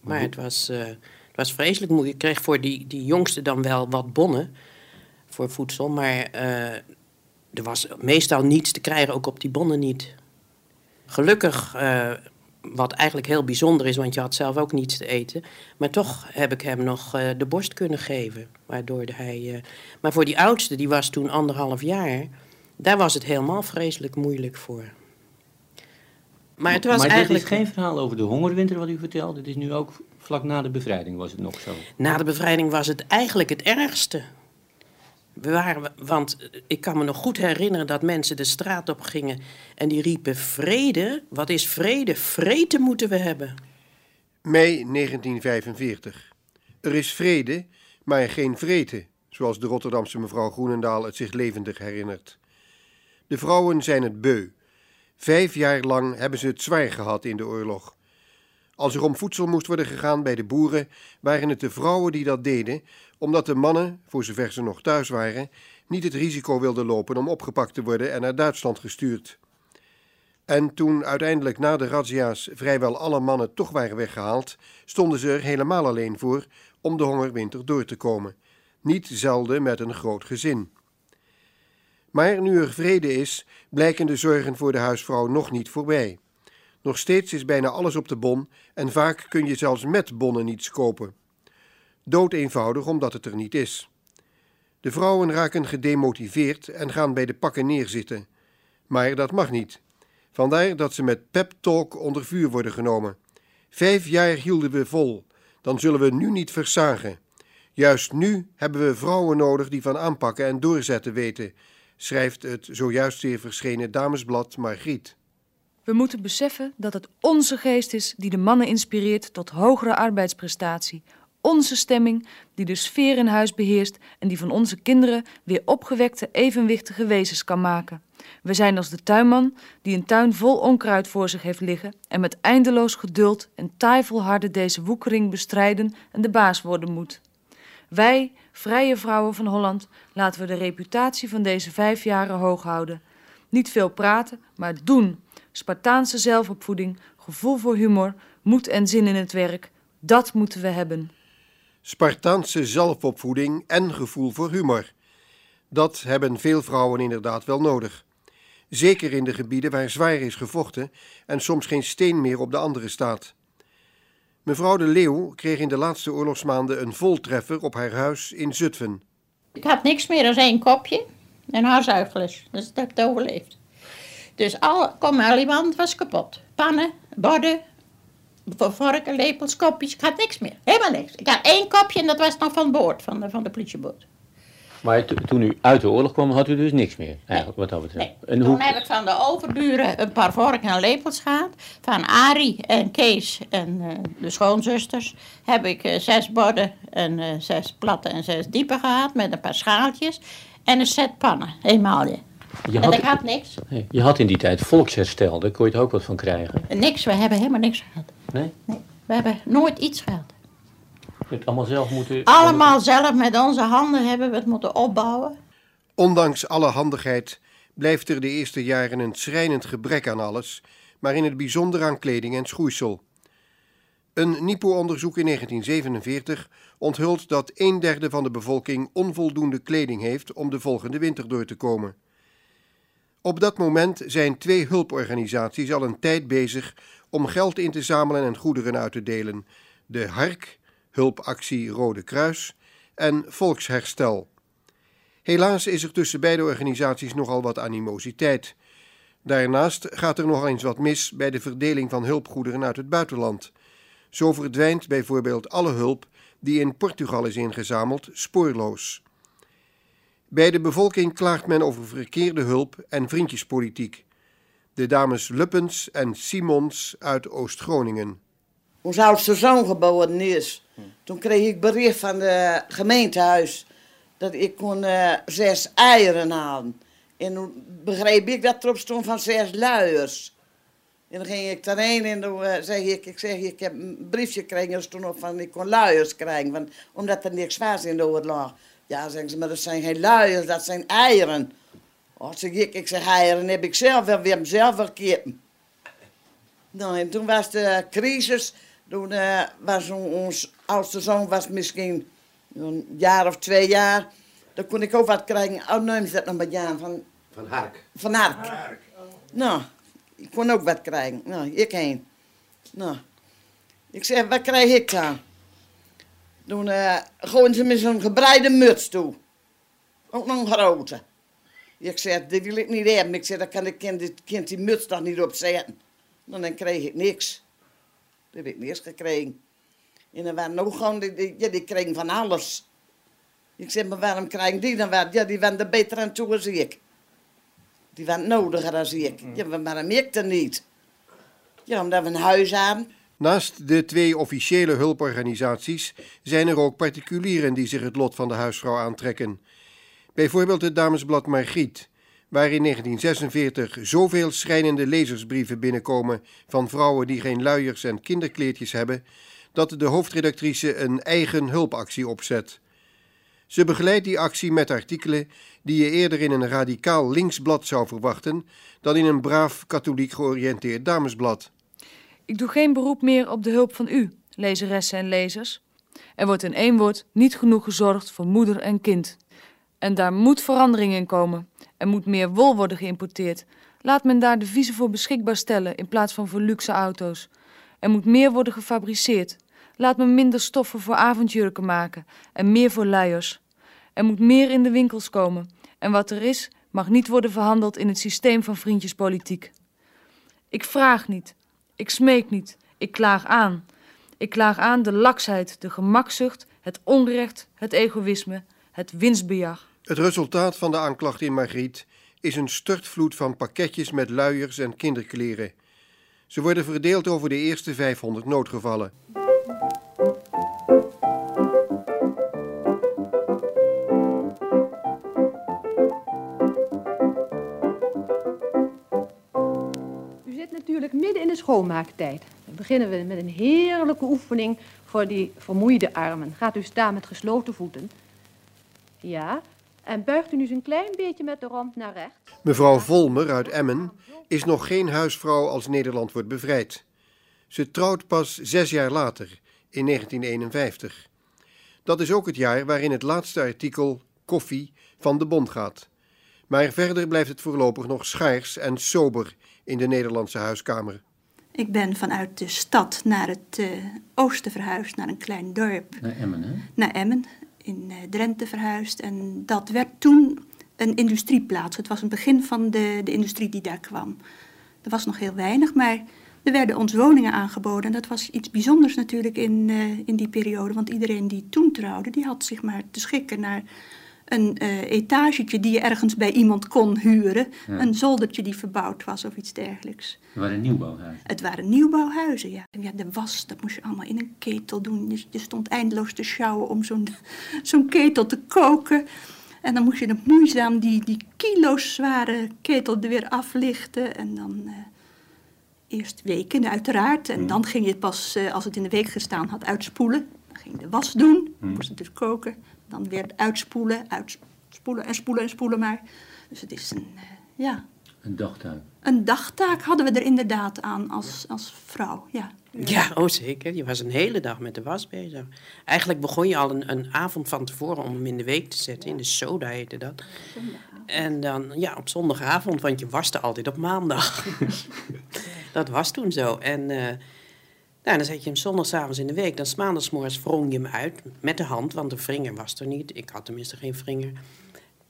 Maar het was, het was vreselijk moeilijk. Ik kreeg voor die, die jongste dan wel wat bonnen voor voedsel. Maar eh, er was meestal niets te krijgen, ook op die bonnen niet. Gelukkig, eh, wat eigenlijk heel bijzonder is, want je had zelf ook niets te eten. Maar toch heb ik hem nog eh, de borst kunnen geven. Waardoor hij. maar voor die oudste, die was toen anderhalf jaar. Daar was het helemaal vreselijk moeilijk voor. Maar het was maar eigenlijk. geen verhaal over de hongerwinter wat u vertelt. Het is nu ook vlak na de bevrijding was het nog zo. Na de bevrijding was het eigenlijk het ergste. We waren, want eh, ik kan me nog goed herinneren dat mensen de straat op gingen en die riepen: Vrede? Wat is vrede? Vrede moeten we hebben. Mei 1945. Er is vrede, maar geen vrede, zoals de Rotterdamse mevrouw Groenendaal het zich levendig herinnert. De vrouwen zijn het beu. Vijf jaar lang hebben ze het zwaar gehad in de oorlog. Als er om voedsel moest worden gegaan bij de boeren, waren het de vrouwen die dat deden, omdat de mannen, voor zover ze nog thuis waren, niet het risico wilden lopen om opgepakt te worden en naar Duitsland gestuurd. En toen uiteindelijk na de razzia's vrijwel alle mannen toch waren weggehaald, stonden ze er helemaal alleen voor om de hongerwinter door te komen. Niet zelden met een groot gezin. Maar nu er vrede is, blijken de zorgen voor de huisvrouw nog niet voorbij. Nog steeds is bijna alles op de bon en vaak kun je zelfs met bonnen niets kopen. Dood eenvoudig omdat het er niet is. De vrouwen raken gedemotiveerd en gaan bij de pakken neerzitten. Maar dat mag niet. Vandaar dat ze met pep talk onder vuur worden genomen. Vijf jaar hielden we vol, dan zullen we nu niet versagen. Juist nu hebben we vrouwen nodig die van aanpakken en doorzetten weten, schrijft het zojuist weer verschenen damesblad Margriet. We moeten beseffen dat het onze geest is die de mannen inspireert tot hogere arbeidsprestatie. Onze stemming die de sfeer in huis beheerst en die van onze kinderen weer opgewekte, evenwichtige wezens kan maken. We zijn als de tuinman die een tuin vol onkruid voor zich heeft liggen en met eindeloos geduld en taai volharden deze woekering bestrijden en de baas worden moet. Wij, vrije vrouwen van Holland, laten we de reputatie van deze vijf jaren hoog houden. Niet veel praten, maar doen. Spartaanse zelfopvoeding, gevoel voor humor, moed en zin in het werk, dat moeten we hebben. Spartaanse zelfopvoeding en gevoel voor humor. Dat hebben veel vrouwen inderdaad wel nodig. Zeker in de gebieden waar zwaar is gevochten en soms geen steen meer op de andere staat. Mevrouw de Leeuw kreeg in de laatste oorlogsmaanden een voltreffer op haar huis in Zutphen. Ik had niks meer dan één kopje en haar zuigeles. Dus dat heb ik overleefd. Dus al, kom maar, iemand was kapot. Pannen, borden, vorken, lepels, kopjes. Ik had niks meer. Helemaal niks. Ik had één kopje en dat was nog van boord, van de, van de politieboot. Maar to- toen u uit de oorlog kwam, had u dus niks meer, eigenlijk, wat dat betreft. En Toen hoe, heb ik van de overburen een paar vorken en lepels gehad. Van Arie en Kees en eh, de schoonzusters heb ik eh, zes borden en eh, zes platte en zes diepe gehad. Met een paar schaaltjes en een set pannen. Eenmaal je. Had- ik had niks. nee, je had in die tijd volksherstel, daar kon je er ook wat van krijgen. Niks, we hebben helemaal niks gehad. Nee? We hebben nooit iets gehad. Het allemaal zelf moeten... Allemaal zelf met onze handen hebben we het moeten opbouwen. Ondanks alle handigheid blijft er de eerste jaren een schrijnend gebrek aan alles, maar in het bijzonder aan kleding en schoeisel. Een NIPO-onderzoek in 1947 onthult dat een derde van de bevolking onvoldoende kleding heeft om de volgende winter door te komen. Op dat moment zijn twee hulporganisaties al een tijd bezig om geld in te zamelen en goederen uit te delen: de HARK, Hulpactie Rode Kruis, en Volksherstel. Helaas is er tussen beide organisaties nogal wat animositeit. Daarnaast gaat er nog eens wat mis bij de verdeling van hulpgoederen uit het buitenland. Zo verdwijnt bijvoorbeeld alle hulp die in Portugal is ingezameld spoorloos. Bij de bevolking klaagt men over verkeerde hulp en vriendjespolitiek. De dames Luppens en Simons uit Oost-Groningen. Ons oudste zoon geboren is. Toen kreeg ik bericht van het gemeentehuis dat ik kon eh, zes eieren halen. En toen begreep ik dat erop stond van zes luiers. En dan ging ik daarheen en toen eh, zeg ik, ik, zeg, ik heb een briefje gekregen. Stond op van ik kon luiers krijgen, want, omdat er niks was in de oorlog. Ja, zeggen ze, maar dat zijn geen luiers, dat zijn eieren. Oh, zeg ik, ik zeg eieren heb ik zelf wel, we hebben zelf wel kippen. Nou, en toen was de crisis, toen eh, was ons oudste zoon was misschien een jaar of twee jaar. Dan kon ik ook wat krijgen. Oh, neem ze dat nog maar Jaan van... Van Hark. Van Hark. Nou, ik kon ook wat krijgen. Nou, ik heen. Nou, ik zeg, wat krijg ik dan? Toen uh, gooien ze me zo'n gebreide muts toe. Ook nog een grote. Ik zeg, dit wil ik niet hebben. Ik zeg, dan kan ik kind, kind die muts toch niet opzetten. Nou, dan kreeg ik niks. Dat heb ik niks gekregen. En dan waren ook gewoon, die, die, ja, die kregen van alles. Ik zeg, maar waarom krijgen die dan wat? Ja, die waren er beter aan toe als ik. Die waren nodiger als ik. Ja, maar waarom ik dan niet? Ja, omdat we een huis hebben. Naast de twee officiële hulporganisaties zijn er ook particulieren die zich het lot van de huisvrouw aantrekken. Bijvoorbeeld het damesblad Margriet, waar in 1946 zoveel schrijnende lezersbrieven binnenkomen van vrouwen die geen luiers en kinderkleertjes hebben, dat de hoofdredactrice een eigen hulpactie opzet. Ze begeleidt die actie met artikelen die je eerder in een radicaal linksblad zou verwachten dan in een braaf katholiek georiënteerd damesblad. Ik doe geen beroep meer op de hulp van u, lezeressen en lezers. Er wordt in één woord niet genoeg gezorgd voor moeder en kind. En daar moet verandering in komen. Er moet meer wol worden geïmporteerd. Laat men daar de visa voor beschikbaar stellen in plaats van voor luxe auto's. Er moet meer worden gefabriceerd. Laat men minder stoffen voor avondjurken maken en meer voor luiers. Er moet meer in de winkels komen. En wat er is, mag niet worden verhandeld in het systeem van vriendjespolitiek. Ik vraag niet. Ik smeek niet. Ik klaag aan. Ik klaag aan de laksheid, de gemakzucht, het onrecht, het egoïsme, het winstbejag. Het resultaat van de aanklacht in Margriet is een stortvloed van pakketjes met luiers en kinderkleren. Ze worden verdeeld over de eerste 500 noodgevallen. Natuurlijk midden in de schoonmaaktijd. Dan beginnen we met een heerlijke oefening voor die vermoeide armen. Gaat u staan met gesloten voeten. Ja, en buigt u nu eens een klein beetje met de romp naar rechts. Mevrouw Volmer uit Emmen is nog geen huisvrouw als Nederland wordt bevrijd. Ze trouwt pas zes jaar later, in 1951. Dat is ook het jaar waarin het laatste artikel, koffie, van de bond gaat. Maar verder blijft het voorlopig nog schaars en sober in de Nederlandse huiskamer. Ik ben vanuit de stad naar het uh, oosten verhuisd, naar een klein dorp. Naar Emmen, hè? Naar Emmen, in uh, Drenthe verhuisd. En dat werd toen een industrieplaats. Het was een begin van de, de industrie die daar kwam. Er was nog heel weinig, maar er werden ons woningen aangeboden. En dat was iets bijzonders natuurlijk in, uh, in die periode. Want iedereen die toen trouwde, die had zich maar te schikken naar een uh, etagetje die je ergens bij iemand kon huren. Ja. Een zoldertje die verbouwd was of iets dergelijks. Het waren nieuwbouwhuizen. Het waren nieuwbouwhuizen, ja. En ja de was, dat moest je allemaal in een ketel doen. Je, je stond eindeloos te sjouwen om zo'n zo'n ketel te koken. En dan moest je dan moeizaam die, die kilo's zware ketel er weer aflichten. En dan uh, eerst weken, uiteraard. En dan ging je het pas, uh, als het in de week gestaan had, uitspoelen. Dan ging je de was doen, dan moest het dus koken. Dan weer uitspoelen, uitspoelen en spoelen en spoelen maar. Dus het is een, uh, ja... Een dagtaak. Een dagtaak hadden we er inderdaad aan als, als vrouw, ja. Ja, oh zeker. Je was een hele dag met de was bezig. Eigenlijk begon je al een, een avond van tevoren om hem in de week te zetten. In de soda heette dat. En dan, ja, op zondagavond, want je waste altijd op maandag. dat was toen zo. En uh, nou, dan zet je hem zondagavond in de week. Dan maandagsmorgens wrong je hem uit met de hand, want de vringer was er niet. Ik had tenminste geen vringer.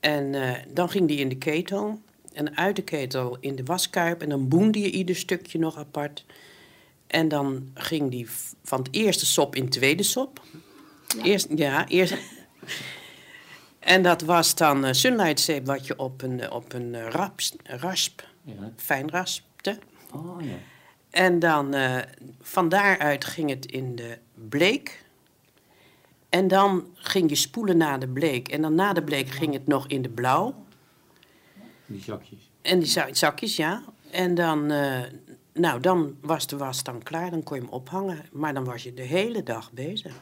En eh, dan ging die in de ketel. En uit de ketel in de waskuip. En dan boende je ieder stukje nog apart. En dan ging die van het eerste sop in het tweede sop. Eerst, ja, eerst. En dat was dan eh sunlightzeep wat je op een, eh, op een raps, rasp, Ja. fijn raspte. Oh ja. En dan eh, van daaruit ging het in de bleek. En dan ging je spoelen na de bleek. En dan na de bleek ging het nog in de blauw. Die zakjes. En die za- zakjes, ja. En dan, eh, nou, dan was de was dan klaar. Dan kon je hem ophangen. Maar dan was je de hele dag bezig.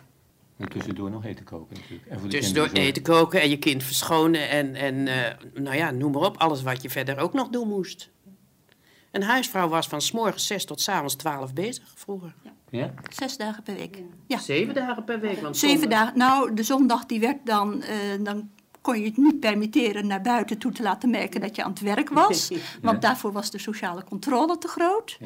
En tussendoor nog eten koken natuurlijk. En voor de Tussendoor eten koken en je kind verschonen. En, en eh, nou ja, noem maar op. Alles wat je verder ook nog doen moest. Een huisvrouw was van 's morgens 6 tot 's avonds 12 bezig vroeger. Ja? Zes dagen per week. Ja. Zeven dagen per week. Want Zeven zondag- dagen. Nou, de zondag die werd dan, eh, dan kon je het niet permitteren naar buiten toe te laten merken dat je aan het werk was. Want daarvoor was de sociale controle te groot.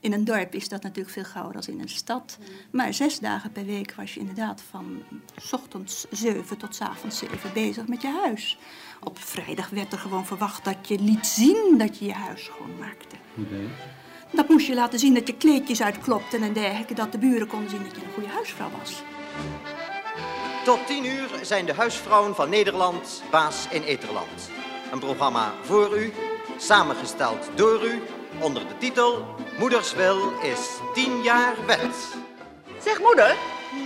In een dorp is dat natuurlijk veel gauwer dan in een stad. Maar zes dagen per week was je inderdaad van 's ochtends zeven tot 's avonds zeven bezig met je huis. Op vrijdag werd er gewoon verwacht dat je liet zien dat je je huis schoonmaakte. Hoe deed je? Dat moest je laten zien dat je kleedjes uitklopte en dergelijke, dat de buren konden zien dat je een goede huisvrouw was. Tot 10 uur zijn de huisvrouwen van Nederland baas in Eterland. Een programma voor u, samengesteld door u, onder de titel Moederswil is 10 jaar wet. Zeg moeder,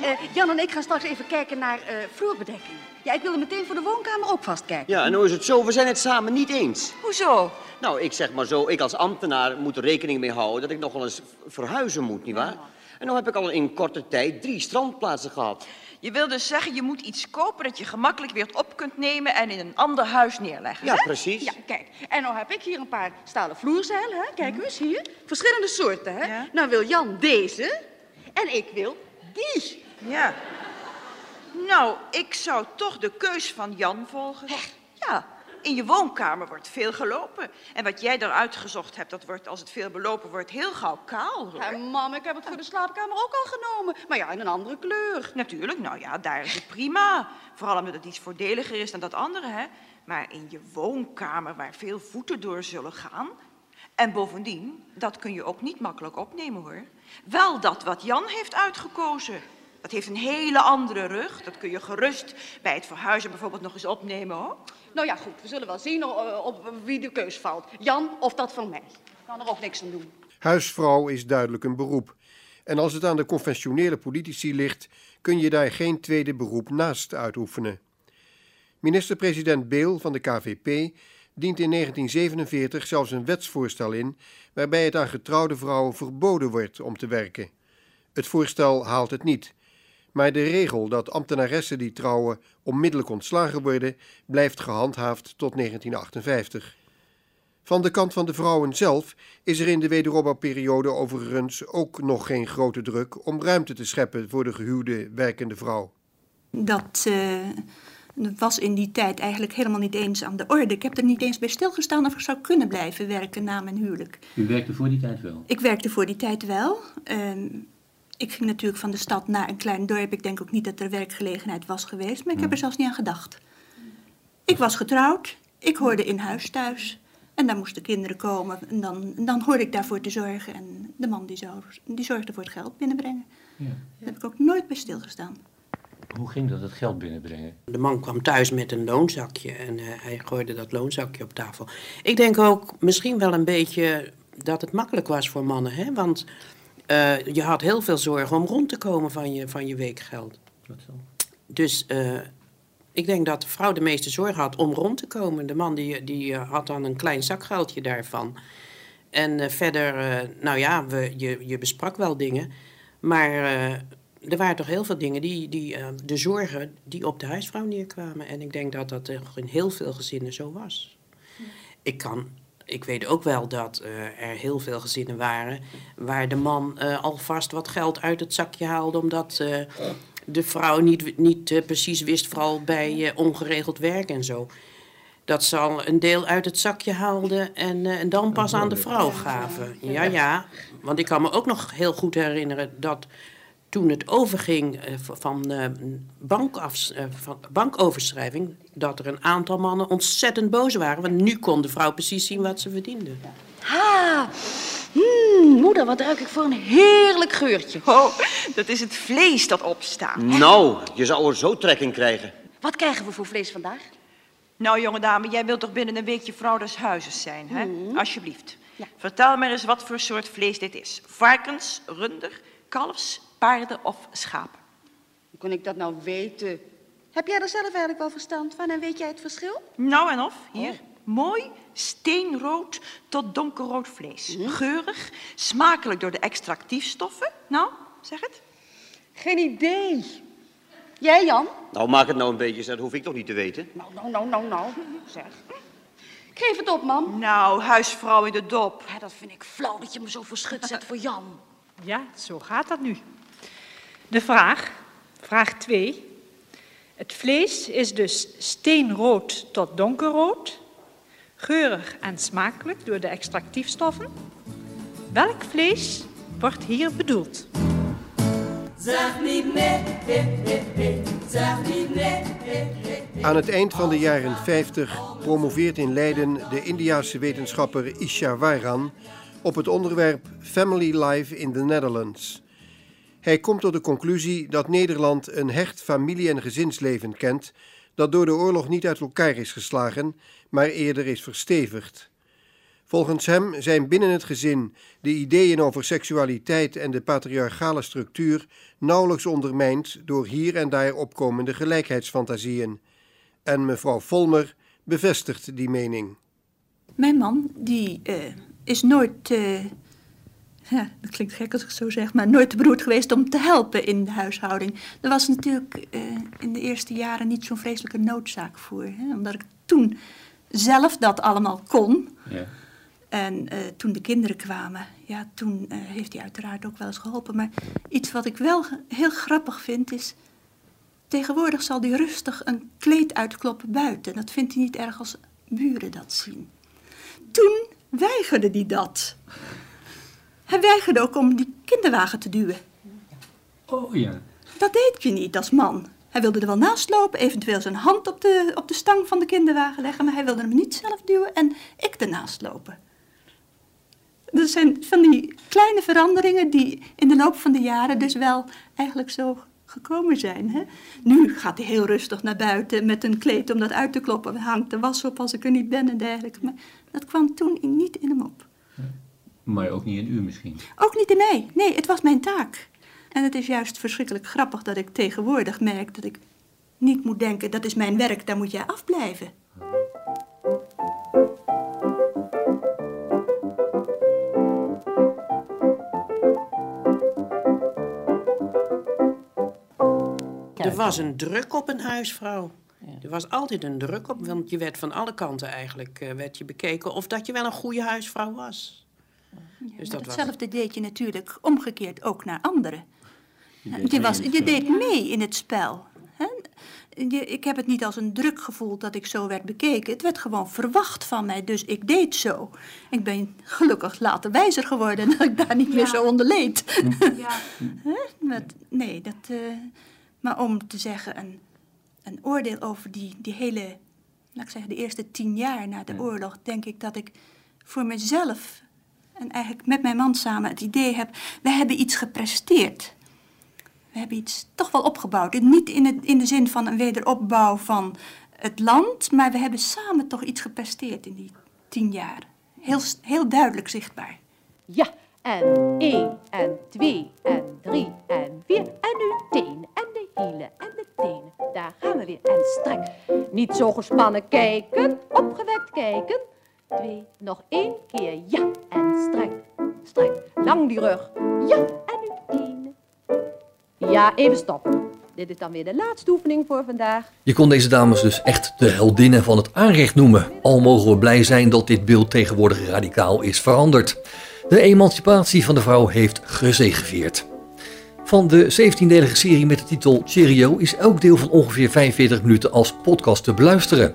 eh, Jan en ik gaan straks even kijken naar eh, vloerbedekking. Ja, ik wilde meteen voor de woonkamer ook vastkijken. Ja, en nou is het zo, we zijn het samen niet eens. Hoezo? Nou, ik zeg maar zo, ik als ambtenaar moet er rekening mee houden dat ik nog wel eens verhuizen moet, nietwaar? En nu heb ik al in korte tijd drie strandplaatsen gehad. Je wil dus zeggen, je moet iets kopen dat je gemakkelijk weer op kunt nemen en in een ander huis neerleggen. Ja, hè? precies. Ja, kijk. En nou heb ik hier een paar stalen vloerzeilen, hè? Kijk eens hier. Verschillende soorten, hè? Nou wil Jan deze en ik wil die. Ja. Nou, ik zou toch de keus van Jan volgen. Ja, in je woonkamer wordt veel gelopen. En wat jij eruit gezocht hebt, dat wordt, als het veel belopen wordt, heel gauw kaal. hoor. Mam, ik heb het voor de slaapkamer ook al genomen. Maar ja, in een andere kleur. Natuurlijk, nou ja, daar is het prima. Vooral omdat het iets voordeliger is dan dat andere, hè. Maar in je woonkamer, waar veel voeten door zullen gaan... En bovendien, dat kun je ook niet makkelijk opnemen, hoor. Wel dat wat Jan heeft uitgekozen. Dat heeft een hele andere rug. Dat kun je gerust bij het verhuizen bijvoorbeeld nog eens opnemen, hoor. Nou ja, goed. We zullen wel zien eh, op wie de keus valt. Jan of dat van mij. Ik kan er ook niks aan doen. Huisvrouw is duidelijk een beroep. En als het aan de conventionele politici ligt, kun je daar geen tweede beroep naast uitoefenen. Minister-president Beel van de KVP dient in 1947 zelfs een wetsvoorstel in waarbij het aan getrouwde vrouwen verboden wordt om te werken. Het voorstel haalt het niet. Maar de regel dat ambtenaressen die trouwen onmiddellijk ontslagen worden, blijft gehandhaafd tot 1958. Van de kant van de vrouwen zelf is er in de wederopbouwperiode overigens ook nog geen grote druk om ruimte te scheppen voor de gehuwde werkende vrouw. Dat eh, was in die tijd eigenlijk helemaal niet eens aan de orde. Ik heb er niet eens bij stilgestaan of ik zou kunnen blijven werken na mijn huwelijk. U werkte voor die tijd wel? Ik werkte voor die tijd wel. Ehm, ik ging natuurlijk van de stad naar een klein dorp. Ik denk ook niet dat er werkgelegenheid was geweest, maar ik heb er zelfs niet aan gedacht. Ik was getrouwd, ik hoorde in huis thuis. En dan moesten kinderen komen en dan, dan hoorde ik daarvoor te zorgen. En de man die zorgde voor het geld binnenbrengen. Ja. Daar heb ik ook nooit bij stilgestaan. Hoe ging dat, het geld binnenbrengen? De man kwam thuis met een loonzakje en eh, hij gooide dat loonzakje op tafel. Ik denk ook misschien wel een beetje dat het makkelijk was voor mannen, hè? want eh, je had heel veel zorgen om rond te komen van je, van je weekgeld. Wat zo? Dus eh, ik denk dat de vrouw de meeste zorg had om rond te komen. De man die, die had dan een klein zakgeldje daarvan. En verder, nou ja, we, je, je besprak wel dingen. Maar er waren toch heel veel dingen, die, die, eh, de zorgen die op de huisvrouw neerkwamen. En ik denk dat dat eh, in heel veel gezinnen zo was. Ik, kan, ik weet ook wel dat eh, er heel veel gezinnen waren waar de man eh, alvast wat geld uit het zakje haalde, omdat de vrouw niet, niet precies wist, vooral bij ongeregeld werk en zo. Dat ze al een deel uit het zakje haalden en, en dan pas aan de vrouw gaven. Ja, ja. Want ik kan me ook nog heel goed herinneren dat toen het overging eh, van, eh, bankafs, eh, van bankoverschrijving, dat er een aantal mannen ontzettend boos waren. Want nu kon de vrouw precies zien wat ze verdiende. Ha! Hmm, moeder, wat ruik ik voor een heerlijk geurtje. Oh, dat is het vlees dat opstaat. Nou, je zou er zo trek in krijgen. Wat krijgen we voor vlees vandaag? Nou, jonge dame, jij wilt toch binnen een weekje vrouw des huizes zijn, hè? Alsjeblieft. Vertel me eens wat voor soort vlees dit is. Varkens, runder, kalfs, paarden of schapen? Hoe kon ik dat nou weten? Heb jij er zelf eigenlijk wel verstand van en weet jij het verschil? Nou en of, hier. Mooi, steenrood tot donkerrood vlees. Geurig, smakelijk door de extractiefstoffen. Nou, zeg het. Geen idee. Jij, Jan? Nou, maak het nou een beetje, dat hoef ik toch niet te weten. Nou, nou, nou, nou, nou. Zeg. Ik geef het op, mam. Nou, huisvrouw in de dop. Ja, dat vind ik flauw dat je me zo voor schut zet voor Jan. Ja, zo gaat dat nu. De vraag, vraag 2. Het vlees is dus steenrood tot donkerrood, geurig en smakelijk door de extractiefstoffen. Welk vlees wordt hier bedoeld? Zeg niet nee, he, he, he. zeg niet nee, he, he, he. Aan het eind van de jaren 50 promoveert in Leiden de Indiase wetenschapper Isha Varan op het onderwerp Family Life in the Netherlands. Hij komt tot de conclusie dat Nederland een hecht familie- en gezinsleven kent dat door de oorlog niet uit elkaar is geslagen, maar eerder is verstevigd. Volgens hem zijn binnen het gezin de ideeën over seksualiteit en de patriarchale structuur nauwelijks ondermijnd door hier en daar opkomende gelijkheidsfantasieën. En mevrouw Volmer bevestigt die mening. Mijn man, die eh, is nooit, eh, ja, dat klinkt gek als ik zo zeg, maar nooit te beroerd geweest om te helpen in de huishouding. Er was natuurlijk eh, in de eerste jaren niet zo'n vreselijke noodzaak voor, hè, omdat ik toen zelf dat allemaal kon. Ja. En eh, toen de kinderen kwamen, ja, toen eh, heeft hij uiteraard ook wel eens geholpen. Maar iets wat ik wel heel grappig vind is, tegenwoordig zal hij rustig een kleed uitkloppen buiten. Dat vindt hij niet erg als buren dat zien. Toen weigerde hij dat. Hij weigerde ook om die kinderwagen te duwen. Oh ja. Dat deed je niet als man. Hij wilde er wel naast lopen, eventueel zijn hand op de, op de stang van de kinderwagen leggen, maar hij wilde hem niet zelf duwen en ik ernaast lopen. Dat zijn van die kleine veranderingen die in de loop van de jaren dus wel eigenlijk zo gekomen zijn. Hè? Nu gaat hij heel rustig naar buiten met een kleed om dat uit te kloppen. Hangt de was op als ik er niet ben en dergelijke. Maar dat kwam toen niet in hem op. Maar ook niet in u misschien. Ook niet in mij. Nee, het was mijn taak. En het is juist verschrikkelijk grappig dat ik tegenwoordig merk dat ik niet moet denken, dat is mijn werk, daar moet jij afblijven. Er was een druk op een huisvrouw. Er was altijd een druk op, want je werd van alle kanten eigenlijk eh, werd je bekeken of dat je wel een goede huisvrouw was. Dus dat was Hetzelfde deed je natuurlijk omgekeerd ook naar anderen. Je Ja, deed Je, mee was, in het je spel. deed mee in het spel. Hè? Je- Ik heb het niet als een druk gevoeld dat ik zo werd bekeken. Het werd gewoon verwacht van mij, dus ik deed zo. Ik ben gelukkig later wijzer geworden dat ik daar niet meer zo onder leed. Ja. Hè? Met- nee, dat, eh, maar om te zeggen, een, een oordeel over die, die hele, laat ik zeggen, de eerste tien jaar na de oorlog, denk ik dat ik voor mezelf en eigenlijk met mijn man samen het idee heb, we hebben iets gepresteerd. We hebben iets toch wel opgebouwd. Niet in, het, in de zin van een wederopbouw van het land, maar we hebben samen toch iets gepresteerd in die tien jaar. Heel, heel duidelijk zichtbaar. Ja, en één en twee en drie en vier. En nu teen en de hielen en de tenen. Daar gaan we weer. En strek. Niet zo gespannen kijken, opgewekt kijken. Twee, nog één keer. Ja, en strek. Strek. Lang die rug. Ja, en nu tenen. Ja, even stoppen. Dit is dan weer de laatste oefening voor vandaag. Je kon deze dames dus echt de heldinnen van het aanrecht noemen. Al mogen we blij zijn dat dit beeld tegenwoordig radicaal is veranderd. De emancipatie van de vrouw heeft gezegevierd. Van de 17-delige serie met de titel Cheerio is elk deel van ongeveer 45 minuten als podcast te beluisteren.